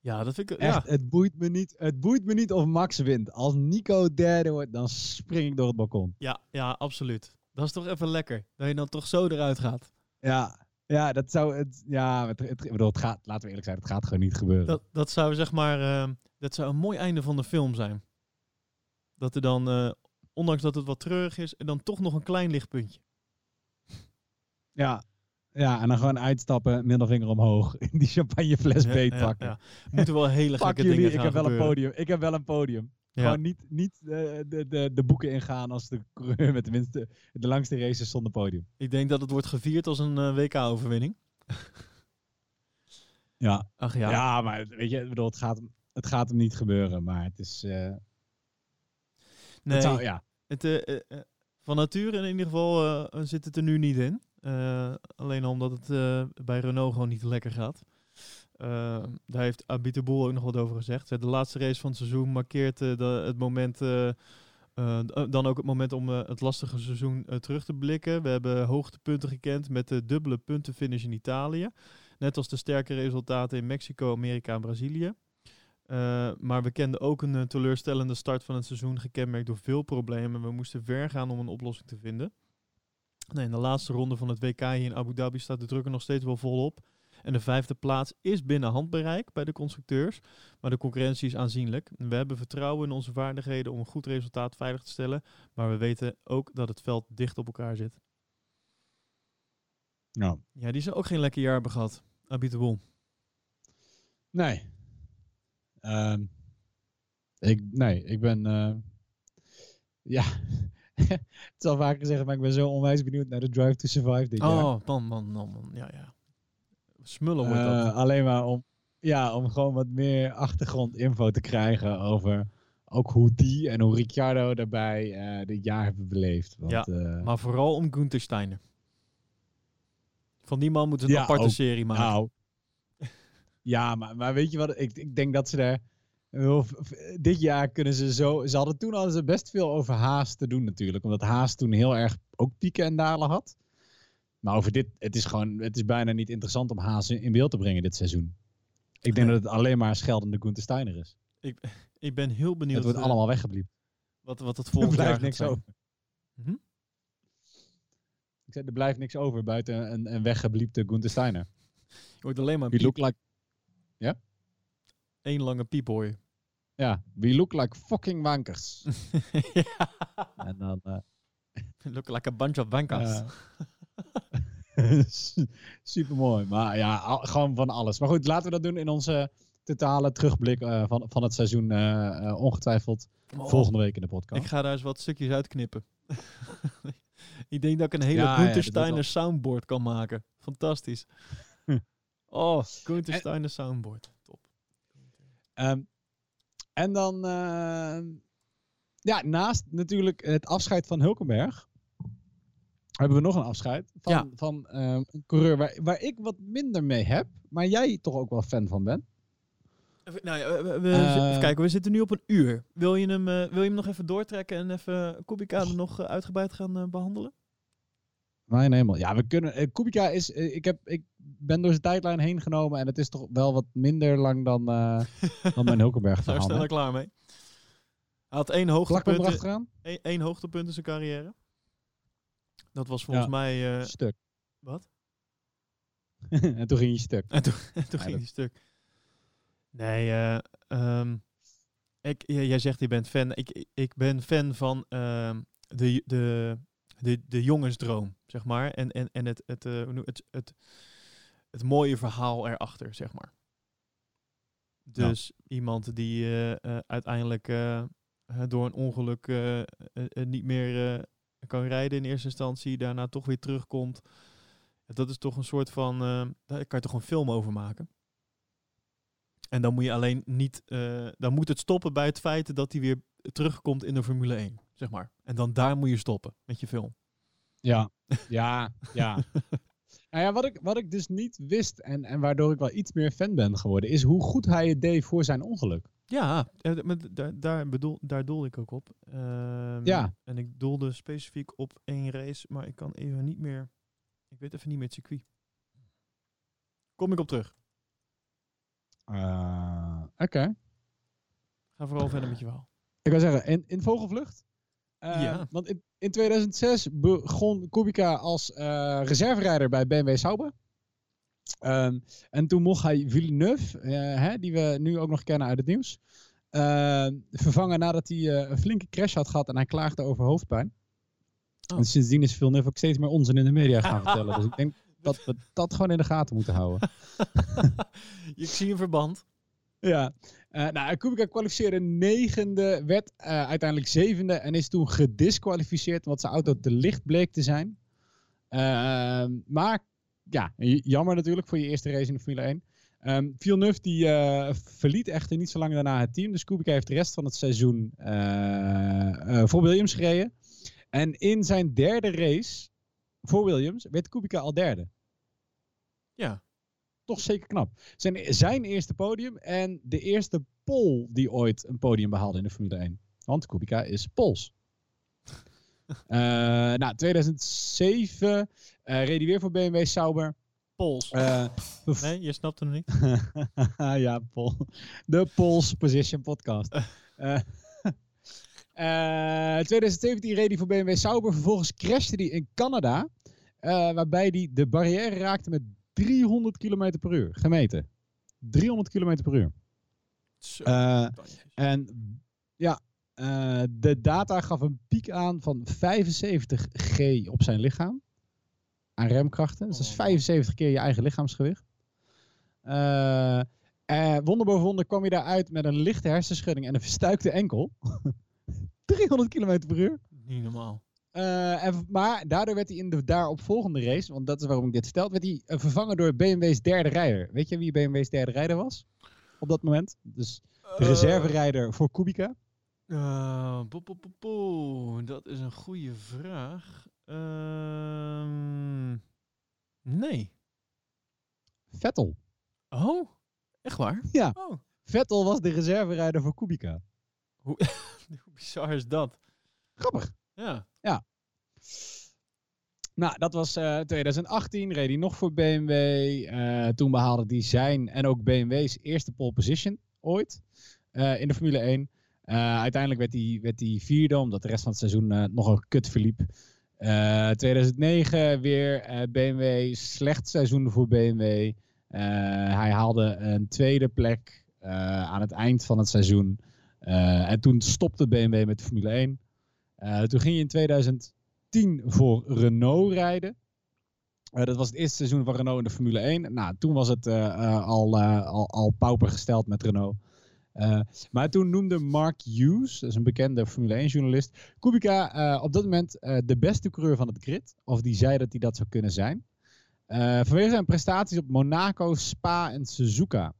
Ja, dat vind ik... Echt, Ja. het, boeit me niet, het boeit me niet of Max wint. Als Nico derde wordt, dan spring ik door het balkon. Ja, ja, absoluut. Dat is toch even lekker. Dat je dan toch zo eruit gaat. Ja, ja dat zou het. Ja, het, het, ik bedoel, het gaat, laten we eerlijk zijn, het gaat gewoon niet gebeuren. Dat, dat zou zeg maar... eh, dat zou een mooi einde van de film zijn. Dat er dan, eh, ondanks dat het wat treurig is, er dan toch nog een klein lichtpuntje. [laughs] Ja. ja, en dan gewoon uitstappen, middelvinger omhoog, [laughs] in die champagnefles Ja, beet ja, pakken. ja. Moeten wel hele Fuck gekke jullie, dingen ik heb wel een podium. Ik heb wel een podium. Gewoon niet, niet eh, de, de, de boeken ingaan als de coureur [laughs] met de, minste, de langste races zonder podium. Ik denk dat het wordt gevierd als een eh, WK-overwinning. Ja. Ach Ja, ja. maar weet je, bedoel, het, gaat, hem- het gaat hem niet gebeuren, maar het is... eh, nee. zou- ja. Het, eh, eh, eh, van nature in ieder geval zit het er nu niet in. Alleen omdat het bij Renault gewoon niet lekker gaat. Eh, daar heeft Abit de Boel ook nog wat over gezegd. De laatste race van het seizoen markeert de, het moment dan ook het moment om het lastige seizoen terug te blikken. We hebben hoogtepunten gekend met de dubbele puntenfinish in Italië. Net als de sterke resultaten in Mexico, Amerika en Brazilië. Eh, maar we kenden ook een eh, teleurstellende start van het seizoen, gekenmerkt door veel problemen. We moesten ver gaan om een oplossing te vinden. Nee, in de laatste ronde van het WK hier in Abu Dhabi staat de druk er nog steeds wel volop. En de vijfde plaats is binnen handbereik bij de constructeurs. Maar de concurrentie is aanzienlijk. We hebben vertrouwen in onze vaardigheden om een goed resultaat veilig te stellen. Maar we weten ook dat het veld dicht op elkaar zit. Nou, Ja, die zou ook geen lekker jaar hebben gehad. Abit de Bol. nee. Ehm, ik, nee, ik ben... eh, ja, [laughs] het is al vaker gezegd, maar ik ben zo onwijs benieuwd naar de Drive to Survive dit jaar. Oh, man, man, man, man. Ja, ja. Smullen wordt dat. Eh, alleen maar om, ja, om gewoon wat meer achtergrondinfo te krijgen over ook hoe die en hoe Ricciardo daarbij eh, dit jaar hebben beleefd. Want, Ja, Maar vooral om Gunther Steiner. Van die man moeten ze een Ja, aparte ook. serie maken. nou, ja, maar, maar weet je wat? Ik, ik denk dat ze er. Dit jaar kunnen ze zo. Ze hadden toen hadden ze best veel over Haas te doen, natuurlijk. Omdat Haas toen heel erg ook pieken en dalen had. Maar over dit, het is gewoon. Het is bijna niet interessant om Haas in, beeld te brengen dit seizoen. Ik denk Nee. dat het alleen maar scheldende Gunther Steiner is. Ik ben heel benieuwd het wordt eh, allemaal weggebliept. wat, wat het [laughs] Er volgend jaar niks zijn. over. Hm? Ik zei, er blijft niks over buiten een, een weggebliepte Gunther Steiner. [laughs] Je wordt alleen maar piep. look like, één lange piep hoor je. ja, we look like fucking wankers. [laughs] ja. en dan... eh, [laughs] Look like a bunch of wankers. [laughs] Super mooi. Maar ja, al- gewoon van alles. Maar goed, laten we dat doen in onze totale terugblik eh, van, van het seizoen. eh, ongetwijfeld Oh, volgende week in de podcast. Ik ga daar eens wat stukjes uitknippen. ik denk dat ik een hele Ja, ja, soundboard kan maken. Fantastisch. Oh, Gunther En- Steiner soundboard. Top. Ehm, en dan, eh, ja, naast natuurlijk het afscheid van Hulkenberg. Hebben we nog een afscheid van, Ja. van ehm, een coureur waar, waar ik wat minder mee heb, maar jij toch ook wel fan van bent. Even, nou ja, we, we- even kijken, we zitten nu op een uur. Wil je hem, eh, wil je hem nog even doortrekken en even Kubica nog eh, uitgebreid gaan eh, behandelen? Mijn hemel. Ja, we kunnen. Kubica is. ik, heb, ik ben door zijn tijdlijn heen genomen en het is toch wel wat minder lang dan, eh [laughs] dan mijn Hulkenberg Daar verhaal. staan we klaar mee. Hij had één hoogtepunt, één, één hoogtepunt in zijn carrière. Dat was volgens Ja. mij... eh, Stuk. wat? [laughs] en toen ging hij stuk. En toen, [laughs] en toen ging hij stuk. Nee, eh, ehm, ik, jij zegt je bent fan. Ik, ik ben fan van ehm, de, de, de, de jongensdroom, zeg maar. En, en, en het, het, noem- het, het, het mooie verhaal erachter, zeg maar. Dus iemand die eh, eh, uiteindelijk eh, door een ongeluk niet meer kan rijden in eerste instantie, daarna toch weer terugkomt. Dat is toch een soort van. daar kan je toch een film over maken. En dan moet je alleen niet. dan moet het stoppen bij het feit dat hij weer terugkomt in de Formule 1. Zeg maar. En dan daar moet je stoppen met je film. Ja, ja, ja. [laughs] nou ja, wat ik, wat ik dus niet wist en, en waardoor ik wel iets meer fan ben geworden, is hoe goed hij het deed voor zijn ongeluk. Ja, eh, daar, daar, bedoel, daar doelde ik ook op. Ehm, Ja. En ik doelde specifiek op één race, maar ik kan even niet meer. Ik weet even niet meer het circuit. Kom ik op terug. Eh, Oké. Ga vooral verder met je verhaal. Ik wil zeggen, in, in vogelvlucht. Eh, Ja. Want in, in 2006 begon Kubica als eh reserverijder bij BMW Sauber. Ehm, en toen mocht hij Villeneuve, eh, hè, die we nu ook nog kennen uit het nieuws, eh, vervangen nadat hij een flinke crash had gehad en hij klaagde over hoofdpijn. Oh. En sindsdien is Villeneuve ook steeds meer onzin in de media gaan vertellen. [laughs] Dus ik denk dat we dat gewoon in de gaten moeten houden. [laughs] ik zie een verband. Ja, Eh nou, Kubica kwalificeerde negende, werd eh, uiteindelijk zevende en is toen gedisqualificeerd omdat zijn auto te licht bleek te zijn. Eh, maar ja, jammer natuurlijk voor je eerste race in de Formule 1. Ehm Villeneuve die eh, verliet echter niet zo lang daarna het team. Dus Kubica heeft de rest van het seizoen voor Williams gereden. En in zijn derde race voor Williams werd Kubica al derde Ja. Toch zeker knap. Zijn, zijn eerste podium en de eerste Pol die ooit een podium behaalde in de Formule 1. Want Kubica is Pools. [laughs] Eh, nou, 2007 eh reed hij weer voor BMW Sauber. Pols. Eh, nee, je snapt hem niet. [laughs] ja, Paul. De Pols Position Podcast. [laughs] Eh, 2017 reed hij voor BMW Sauber. Vervolgens crashte hij in Canada. waarbij hij de barrière raakte met 300 km per uur. Gemeten. 300 km per uur. Zo. Eh, en ja, eh, de data gaf een piek aan van 75 G op zijn lichaam. Aan remkrachten. Dus dat is Oh. 75 keer je eigen lichaamsgewicht. Eh, wonder boven wonder kwam je daaruit met een lichte hersenschudding en een verstuikte enkel. [laughs] 300 km per uur. Niet normaal. Eh, en, maar daardoor werd hij in de daaropvolgende race, want dat is waarom ik dit vertel, werd hij eh, vervangen door BMW's derde rijder. Weet je wie BMW's derde rijder was? Op dat moment. Dus de reserverijder voor Kubica. Eh, poe. Dat is een goede vraag. Ehm, nee. Vettel. Oh, echt waar? Ja. Oh, Vettel was de reserverijder voor Kubica. hoe [laughs] bizar is dat? Grappig. Ja. Nou, dat was eh, 2018. Reed hij nog voor BMW. Eh, toen behaalde hij zijn en ook BMW's eerste pole position ooit eh, in de Formule 1. Eh, uiteindelijk werd hij, werd vierde, omdat de rest van het seizoen eh, nogal kut verliep. Eh 2009 weer eh, BMW, slecht seizoen voor BMW. Eh, hij haalde een tweede plek eh, aan het eind van het seizoen. Eh, en toen stopte BMW met de Formule 1. Eh, toen ging hij in 2010 voor Renault rijden. Eh, dat was het eerste seizoen van Renault in de Formule 1. Nou, toen was het eh, al, al, al pauper gesteld met Renault. Maar toen noemde Mark Hughes, dat is een bekende Formule 1-journalist, Kubica eh, op dat moment de beste coureur van het grid. Of die zei dat hij dat zou kunnen zijn. Vanwege zijn prestaties op Monaco, Spa en Suzuka.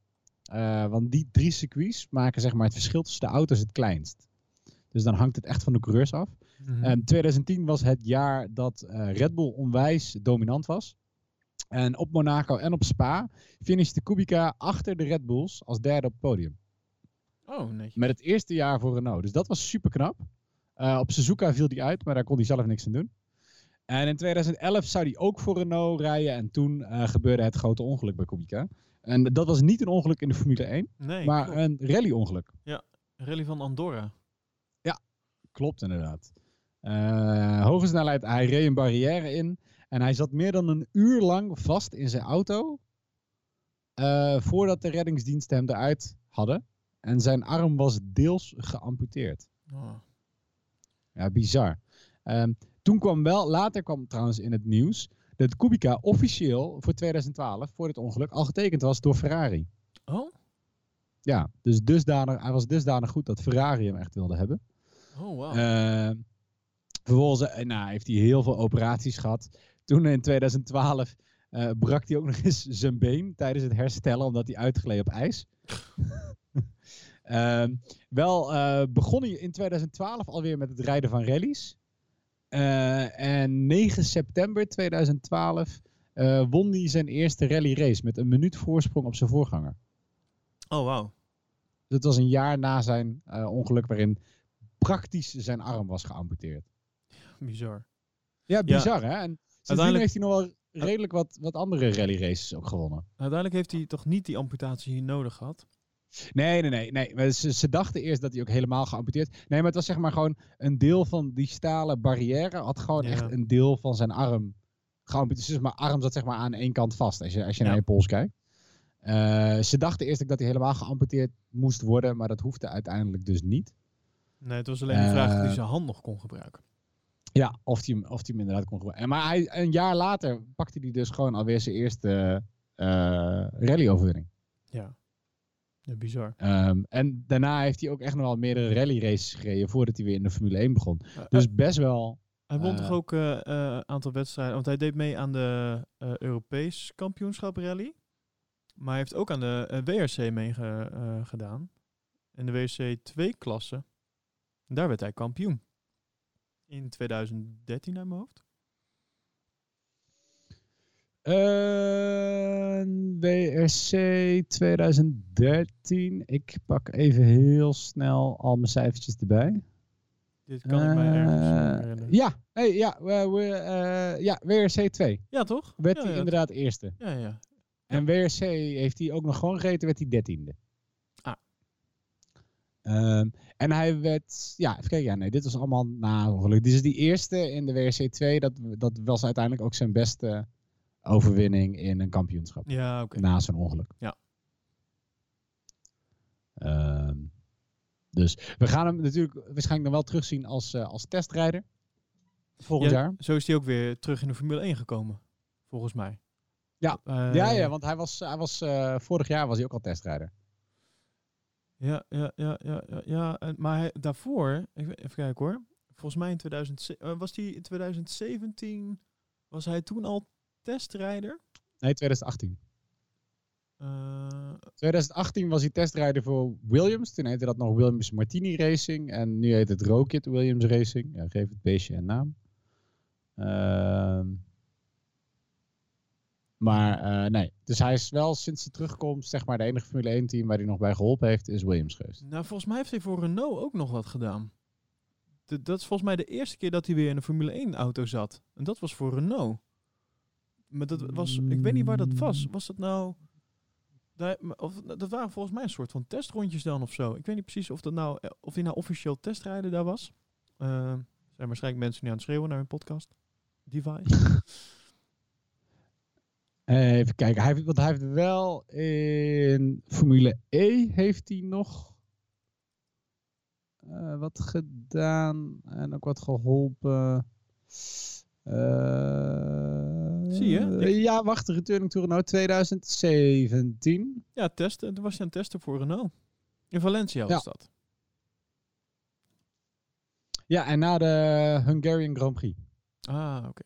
Want die drie circuits maken zeg maar, het verschil tussen de auto's het kleinst. Dus dan hangt het echt van de coureurs af. En 2010 was het jaar dat eh, Red Bull onwijs dominant was. En op Monaco en op Spa finishte Kubica achter de Red Bulls als derde op het podium. oh, netjes. Met het eerste jaar voor Renault. Dus dat was super knap. Eh, op Suzuka viel hij uit, maar daar kon hij zelf niks aan doen. En in 2011 zou hij ook voor Renault rijden. En toen eh, gebeurde het grote ongeluk bij Kubica. En dat was niet een ongeluk in de Formule 1, Nee, maar een rally-ongeluk. Rally van Andorra. Klopt inderdaad. Eh, hoge snelheid, hij reed een barrière in. En hij zat meer dan een uur lang vast in zijn auto. eh, voordat de reddingsdiensten hem eruit hadden. En zijn arm was deels geamputeerd. Oh. Ja, bizar. Ehm, toen kwam wel, later kwam trouwens in het nieuws. dat Kubica officieel voor 2012, voor dit ongeluk, al getekend was door Ferrari. Oh? Ja, dus dusdanig, hij was dusdanig goed dat Ferrari hem echt wilde hebben. Oh, wow. Eh, vervolgens eh, nou, heeft hij heel veel operaties gehad. Toen in 2012 eh, brak hij ook nog eens zijn been tijdens het herstellen, omdat hij uitgleed op ijs. [laughs] Ehm, wel eh, begon hij in 2012 alweer met het rijden van rallies. En 9 september 2012 eh, won hij zijn eerste rally race met een minuut voorsprong op zijn voorganger. oh, wow. Dat was een jaar na zijn ongeluk waarin praktisch zijn arm was geamputeerd. Bizar. Ja, bizar hè? En sindsdien heeft hij nog wel redelijk wat, wat andere rally races ook gewonnen. Uiteindelijk heeft hij toch niet die amputatie hier nodig gehad? Nee, nee, nee. nee. Maar Ze, ze dachten eerst dat hij ook helemaal geamputeerd. Nee, maar het was zeg maar gewoon een deel van die stalen barrière. Had gewoon Ja. echt een deel van zijn arm geamputeerd. Dus mijn arm zat zeg maar aan één kant vast als je, als je Ja. naar je pols kijkt. Eh, ze dachten eerst dat hij helemaal geamputeerd moest worden. Maar dat hoefde uiteindelijk dus niet. Nee, het was alleen de vraag of hij Eh, zijn hand nog kon gebruiken. Ja, of hij of hij hem inderdaad kon gebruiken. En Maar hij, een jaar later pakte hij dus gewoon alweer zijn eerste eh rally-overwinning. Ja. ja bizar. Ehm, en daarna heeft hij ook echt nog wel meerdere rally races gereden voordat hij weer in de Formule 1 begon. Eh, Dus best wel. Hij won toch ook een aantal wedstrijden, want hij deed mee aan de Europees kampioenschap rally. Maar hij heeft ook aan de WRC meegedaan. in de WRC 2-klasse. Daar werd hij kampioen. In 2013 uit mijn hoofd. eh, WRC 2013. Ik pak even heel snel al mijn cijfertjes erbij. Dit kan ik mij ergens Eh, ja, ja, we, eh, ja, WRC 2. Ja, toch? Werd hij inderdaad eerste. Ja, ja. En WRC heeft hij ook nog gewoon gereden, werd hij dertiende. Ehm, en hij werd, ja, even kijken, ja, nee, dit was allemaal na ongeluk. Dit is die eerste in de WRC 2, dat, dat was uiteindelijk ook zijn beste overwinning in een kampioenschap. Ja, oké. Na zijn ongeluk. Ja. Ehm, dus we gaan hem natuurlijk waarschijnlijk nog wel terugzien als, eh, als testrijder. Volgend Ja, jaar. Zo is hij ook weer terug in de Formule 1 gekomen, volgens mij. Ja. Eh, ja, ja, want hij was, hij was, eh, vorig jaar was hij ook al testrijder. Ja, ja, ja, ja, ja, ja. en- maar hij, daarvoor, even, even kijken hoor. Volgens mij in 2000, was hij in 2017, was hij toen al testrijder? Nee, 2018. Eh, 2018 was hij testrijder voor Williams. Toen heette dat nog Williams Martini Racing. En nu heet het Rokit Williams Racing. Ja, geef het beestje een naam. Ehm, maar eh, nee, dus hij is wel sinds zijn terugkomst, zeg maar, de enige Formule 1 team waar hij nog bij geholpen heeft, is Williams geweest. nou, volgens mij heeft hij voor Renault ook nog wat gedaan. De- dat is volgens mij de eerste keer dat hij weer in een Formule 1 auto zat. En dat was voor Renault. Maar dat was, ik weet niet waar dat was. Was dat nou... Daar, of, dat waren volgens mij een soort van testrondjes dan of zo. Ik weet niet precies of, dat nou, eh, of hij nou officieel testrijder daar was. Er zijn waarschijnlijk mensen nu aan het schreeuwen naar hun podcast. Device. [laughs] Even kijken, hij, heeft- want hij heeft wel in Formule E heeft hij nog eh, wat gedaan en ook wat geholpen. Eh, Zie je? Ik- Ja, wacht, de Returning to Renault 2017. ja, testen. Toen was hij aan het testen voor Renault. In Valencia was Ja. dat. Ja, en na de Hungarian Grand Prix. Ah, oké.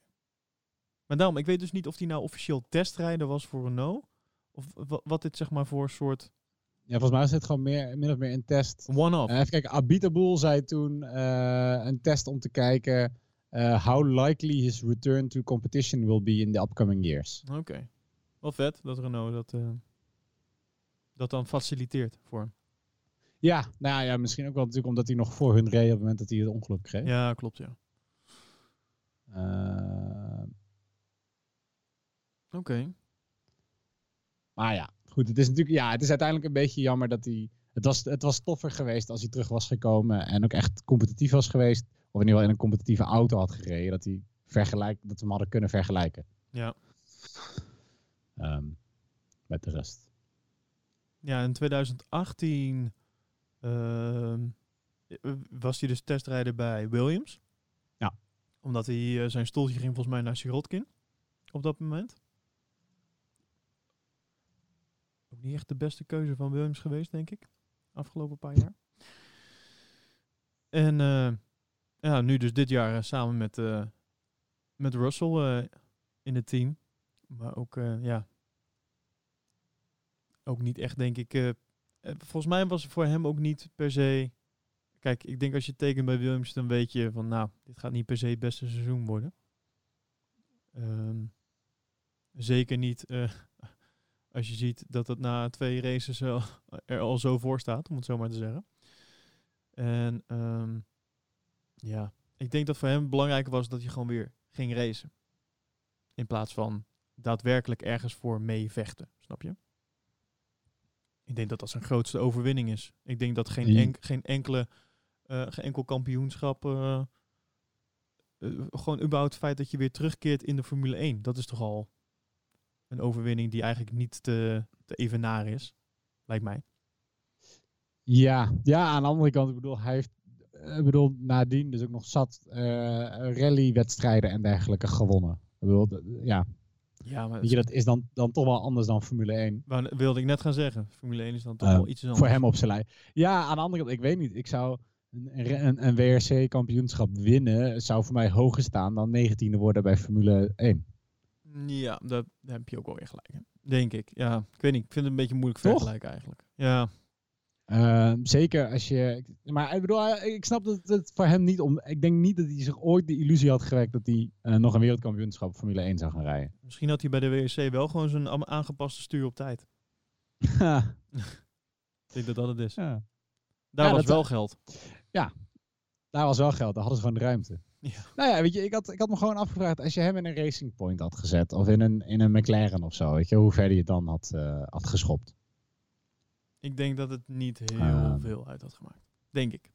Maar daarom, ik weet dus niet of hij nou officieel testrijder was voor Renault. Of wa- wat dit zeg maar voor soort Ja, volgens mij is het gewoon meer, min of meer een test. one-off. Eh, even kijken, Abitaboul zei toen eh, een test om te kijken eh, how likely his return to competition will be in the upcoming years. Oké. Wel vet dat Renault dat, dat dan faciliteert voor hem. Ja, nou ja, misschien ook wel natuurlijk omdat hij nog voor hun reed op het moment dat hij het ongeluk kreeg. Ja, klopt ja. Eh, Oké. maar ja, goed, het is natuurlijk, ja, het is uiteindelijk een beetje jammer dat hij, het was, het was toffer geweest als hij terug was gekomen en ook echt competitief was geweest, of in ieder geval in een competitieve auto had gereden, dat hij vergelijk, dat we hem hadden kunnen vergelijken Ja. ehm, met de rest. Ja, in 2018 ehm, eh, was hij dus testrijder bij Williams. Ja. Omdat hij eh, zijn stoeltje ging volgens mij naar Sirotkin op dat moment. Ook niet echt de beste keuze van Williams geweest, denk ik. Afgelopen paar jaar. En eh, ja, nu dus dit jaar eh, samen met, eh, met Russell in het team. Maar ook, ja, ook niet echt, denk ik. volgens mij was het voor hem ook niet per se. Kijk, ik denk als je tekent bij Williams, dan weet je van, nou, dit gaat niet per se het beste seizoen worden. Ehm, zeker niet als je ziet dat het na twee races [laughs] er al zo voor staat, om het zo maar te zeggen. En ehm, ja, ik denk dat voor hem belangrijker was dat hij gewoon weer ging racen. In plaats van daadwerkelijk ergens voor mee vechten, snap je? Ik denk dat dat zijn grootste overwinning is. Ik denk dat geen, enk- geen, enkele, eh, geen enkel kampioenschap. eh, gewoon überhaupt het feit dat je weer terugkeert in de Formule 1. Dat is toch al een overwinning die eigenlijk niet te, te evenaren is. Lijkt mij. Ja, ja, aan de andere kant, ik bedoel, hij heeft, eh, ik bedoel, nadien dus ook nog zat eh rally-wedstrijden en dergelijke gewonnen. Ik bedoel, ja, Ja, maar weet je, dat is dan, dan toch wel anders dan Formule 1. wou- wilde ik net gaan zeggen. Formule 1 is dan toch Eh, wel iets anders. Voor hem op zijn lijn. Ja, aan de andere kant, ik weet niet. Ik zou een, een, een WRC-kampioenschap winnen, zou voor mij hoger staan dan 19e worden bij Formule 1. Ja, dat, daar heb je ook wel weer gelijk. in. Denk ik. Ja, ik weet niet. Ik vind het een beetje moeilijk Toch? vergelijken eigenlijk. Ja, Ehm, zeker als je. Maar ik bedoel, eh, ik snap dat het voor hem niet om. Ik denk niet dat hij zich ooit de illusie had gewekt dat hij eh, nog een wereldkampioenschap Formule 1 zou gaan rijden. misschien had hij bij de WRC wel gewoon zijn aangepaste stuur op tijd. [laughs] Ik denk dat dat het is. ja. Daar Ja, was wel geld. Daar was wel geld, daar hadden ze gewoon de ruimte. Ja. Nou ja, weet je, ik had, ik had me gewoon afgevraagd, als je hem in een Racing Point had gezet, of in een, in een McLaren of zo, weet je, hoe ver je het dan had, eh, had geschopt. Ik denk dat het niet heel Ehm. veel uit had gemaakt. Denk ik.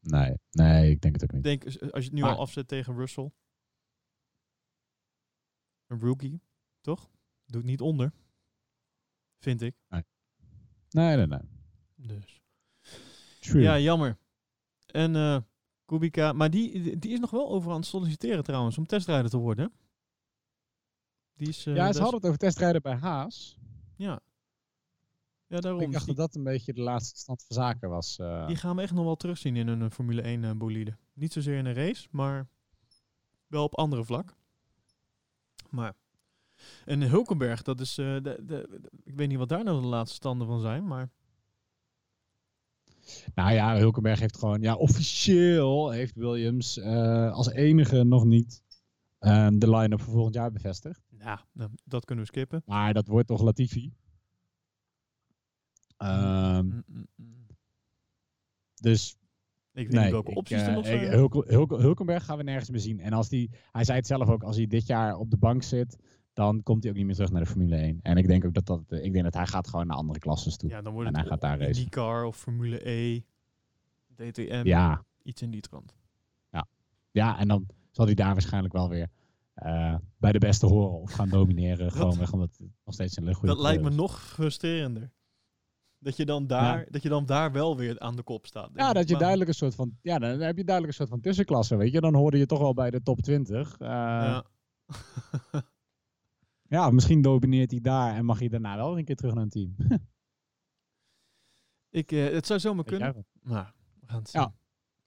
Nee, nee, ik denk het ook niet. denk, als je het nu Maar- al afzet tegen Russell. Een rookie, toch? Doet niet onder. Vind ik. Nee, nee, nee. Dus. True. Ja, jammer. En eh Kubica, maar die, die is nog wel over aan het solliciteren trouwens, om testrijder te worden. Die is, eh, ja, ze hadden het over testrijden bij Haas. Ja. Ja, daarom. Ik dacht dat dat een beetje de laatste stand van zaken was. eh. die gaan we echt nog wel terugzien in een Formule 1 eh, bolide. Niet zozeer in een race, maar wel op andere vlak. Maar. En Hulkenberg, dat is. de, de, de- ik weet niet wat daar nou de laatste standen van zijn, maar. Nou ja, Hulkenberg heeft gewoon, ja, officieel heeft Williams eh, als enige nog niet ehm, de line-up voor volgend jaar bevestigd. Nou, nou, dat kunnen we skippen. Maar dat wordt toch Latifi. Ehm, Mm, mm, mm. dus Ik weet nee, niet welke ik, opties er eh, nog ik- zijn. Hulken- Hulken- Hulkenberg gaan we nergens meer zien. En als die, hij zei het zelf ook, als hij dit jaar op de bank zit, dan komt hij ook niet meer terug naar de Formule 1. En ik denk ook dat dat, eh, ik denk dat hij gaat gewoon naar andere klasses toe. Ja, dan wordt en hij gaat daar racen. IndyCar of Formule E, DTM, Ja, iets in die trant. ja, en dan zal hij daar waarschijnlijk wel weer eh, bij de beste horen of gaan domineren. [laughs] gewoon weg, omdat het nog steeds een goede Dat lijkt me is. nog frustrerender. Dat je, dan daar, dat je dan daar wel weer aan de kop staat. Ja, dat je duidelijk een soort van, ja, dan heb je duidelijk een soort van tussenklasse, weet je. Dan hoorde je toch wel bij de top 20. Eh, Ja. [laughs] ja, misschien domineert hij daar en mag hij daarna wel een keer terug naar een team. [laughs] ik, eh, het zou zomaar kunnen. Maar we gaan het zien. Ja.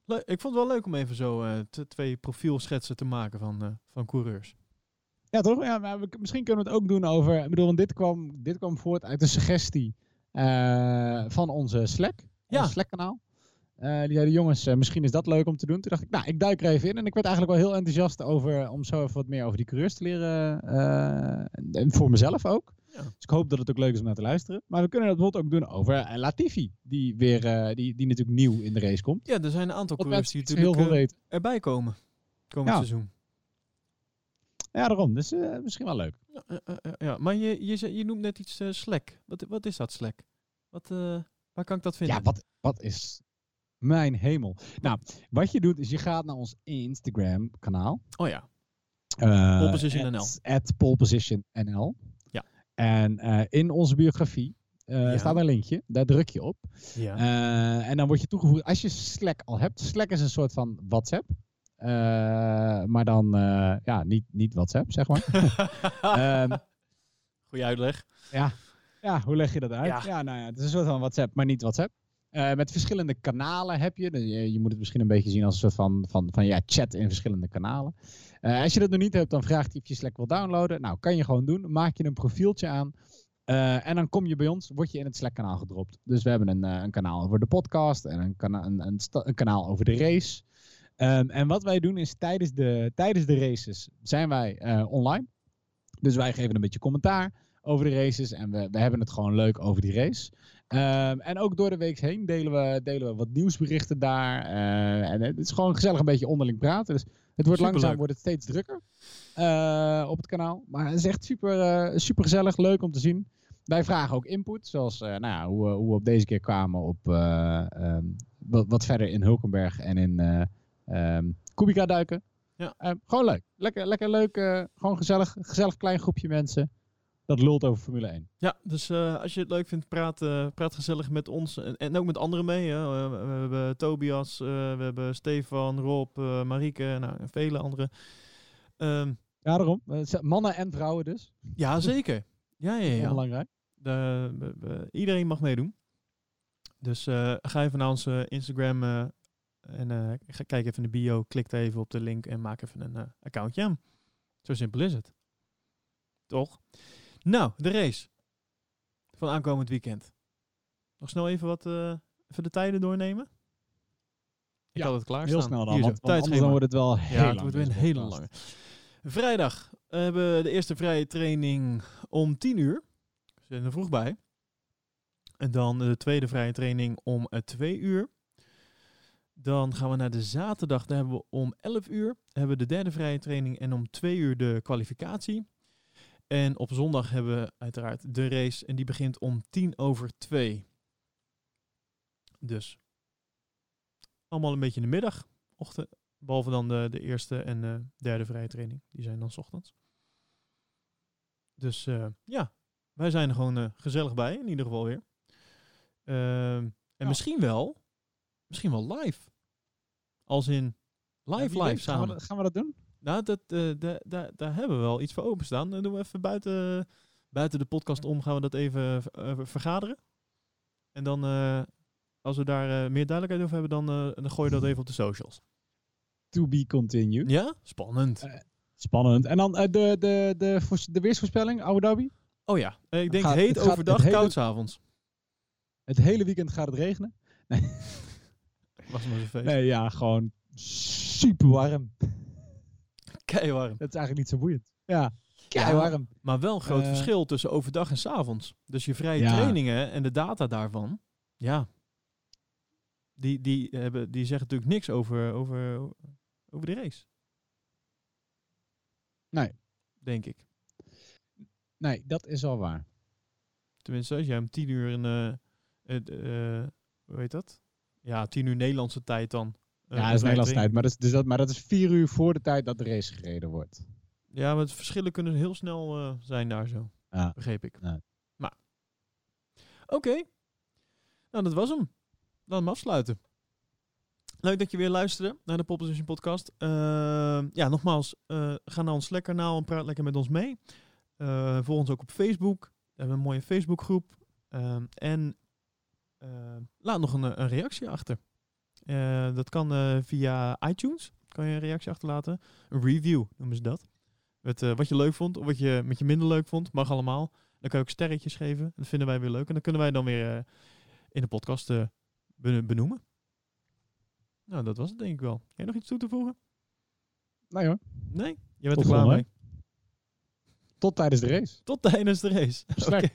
Le- ik vond het wel leuk om even zo t- twee profielschetsen te maken van, eh, van coureurs. Ja, toch? Ja, maar we, misschien kunnen we het ook doen over. Ik bedoel, dit kwam, dit kwam voort uit een suggestie van onze Slack. Ja. Ons Slack-kanaal. Eh, die zeiden, jongens, eh, misschien is dat leuk om te doen. Toen dacht ik, nou, ik duik er even in. En ik werd eigenlijk wel heel enthousiast over, om zo even wat meer over die coureurs te leren. eh, en, voor mezelf ook. Ja. Dus ik hoop dat het ook leuk is om naar te luisteren. Maar we kunnen dat bijvoorbeeld ook doen over Latifi. Die, weer, die, die natuurlijk nieuw in de race komt. Ja, er zijn een aantal coureurs die zo heel natuurlijk veel erbij komen. Komend Ja. seizoen. Ja, daarom. Dus misschien wel leuk. Ja, ja. Maar je, je, je noemt net iets Slack. Wat, wat is dat Slack? Wat, waar kan ik dat vinden? Ja, wat, wat is mijn hemel? Nou, wat je doet is je gaat naar ons Instagram kanaal. Oh ja. Uh, Pole Position NL. At Pole Position NL. Ja. En eh, in onze biografie eh, Ja. staat een linkje. Daar druk je op. ja. Eh, en dan word je toegevoegd. Als je Slack al hebt. Slack is een soort van WhatsApp. Eh, maar dan eh, ja, niet, niet WhatsApp, zeg maar. [laughs] Ehm, Goeie uitleg. Ja, hoe leg je dat uit? Ja. Ja, nou ja, het is een soort van WhatsApp, maar niet WhatsApp. Eh, met verschillende kanalen heb je. Je, moet het misschien een beetje zien als een soort van, van, van ja, chat in verschillende kanalen. Eh, als je dat nog niet hebt, dan vraagt hij of je Slack wil downloaden. Nou, kan je gewoon doen. Maak je een profieltje aan. Eh, en dan kom je bij ons, word je in het Slack-kanaal gedropt. Dus we hebben een, een kanaal over de podcast en een, kana een, een, kanaal over de race. Ehm, en wat wij doen is tijdens de, tijdens de races zijn wij online. Dus wij geven een beetje commentaar over de races. En we, we hebben het gewoon leuk over die race. Ehm, en ook door de week heen delen we, delen we wat nieuwsberichten daar. Eh, en het is gewoon gezellig een beetje onderling praten. Dus het wordt Superleuk. langzaam wordt het steeds drukker eh, op het kanaal. Maar het is echt super, eh, super gezellig, leuk om te zien. Wij vragen ook input, zoals nou ja, hoe, we- hoe we op deze keer kwamen op eh, ehm, wat, wat verder in Hulkenberg en in ehm, Kubica duiken. Ja. Gewoon leuk. Lekker, lekker leuk. gewoon gezellig, gezellig klein groepje mensen. Dat lult over Formule 1. Ja, dus eh, als je het leuk vindt, praat, eh, praat gezellig met ons en, en ook met anderen mee. Hè. Eh, we hebben Tobias, we hebben Stefan, Rob, Marieke nou, en vele anderen. Ehm, Ja, daarom. Mannen en vrouwen dus. ja, zeker. Ja, ja, Heel ja. [laughs] belangrijk. Iedereen mag meedoen. Dus ga even naar onze Instagram en ga, kijk even in de bio, klik even op de link en maak even een accountje aan. Zo simpel is het. Toch? Nou, de race van aankomend weekend. Nog snel even wat eh, even de tijden doornemen. Ik Ja, had het klaar Heel snel dan. Want, anders dan wordt het wel heel Ja, het lang, wordt weer een hele lange. Vrijdag hebben we de eerste vrije training om 10 uur. We zijn er vroeg bij. En dan de tweede vrije training om 2 uur. Dan gaan we naar de zaterdag. Daar hebben we om 11 uur hebben we de derde vrije training en om 2 uur de kwalificatie. En op zondag hebben we uiteraard de race en die begint om 10 over 2. Dus allemaal een beetje in de middag, ochtend, behalve dan de, de eerste en de derde vrije training. Die zijn dan 's ochtends. Dus eh, ja, wij zijn er gewoon eh, gezellig bij, in ieder geval weer. Ehm, en Ja. misschien wel, misschien wel live. Als in live, Ja, live weet, gaan we samen. Gaan we dat doen? Nou, dat, eh, da- da- daar hebben we wel iets voor openstaan. Dan doen we even buiten, buiten de podcast om, gaan we dat even eh, vergaderen. En dan, eh, als we daar eh, meer duidelijkheid over hebben, dan, eh, dan gooi je dat even op de socials. To be continued. Ja? Spannend. Eh, Spannend. En dan eh, de, de, de, voors- de weersvoorspelling, Abu Dhabi. Oh ja, eh, ik denk gaat- heet overdag, hele- koud 's avonds. Het hele weekend gaat het regenen. [laughs] Was maar zo'n feest. Nee, ja, gewoon super warm. [laughs] Keiwarm. Dat is eigenlijk niet zo boeiend. Ja, Ja. keiwarm. Maar wel een groot Eh, verschil tussen overdag en 's avonds. Dus je vrije Ja. trainingen en de data daarvan, ja, die, die, hebben, die zeggen natuurlijk niks over, over, over de race. Nee. Denk ik. Nee, dat is al waar. Tenminste, als jij om tien uur een, eh, het, eh, hoe heet dat? Ja, tien uur Nederlandse tijd dan. Eh, ja, dat is Nederlandse tijd. Maar dat is, dus dat, maar dat is vier uur voor de tijd dat de race gereden wordt. Ja, maar het verschillen kunnen heel snel eh, zijn daar zo. Ja. Begreep ik. Ja. Maar. Oké. Nou, dat was hem. Dan hem afsluiten. Leuk dat je weer luisterde naar de Pole Position podcast. Ehm, ja, nogmaals, eh, ga naar ons Slack kanaal en praat lekker met ons mee. Eh volg ons ook op Facebook. We hebben een mooie Facebookgroep. Ehm, en eh, laat nog een, eh, een reactie achter. Eh, dat kan eh, via iTunes. Kan je een reactie achterlaten. Een review noemen ze dat. Met, eh, wat je leuk vond of wat je, wat je minder leuk vond. Mag allemaal. Dan kan je ook sterretjes geven. Dat vinden wij weer leuk. En dan kunnen wij dan weer in de podcast beno- benoemen. Nou, dat was het denk ik wel. Heb je nog iets toe te voegen? Nee hoor. Nee? Je bent Tot er klaar mee. Tot tijdens de race. Tot tijdens de race. Oké.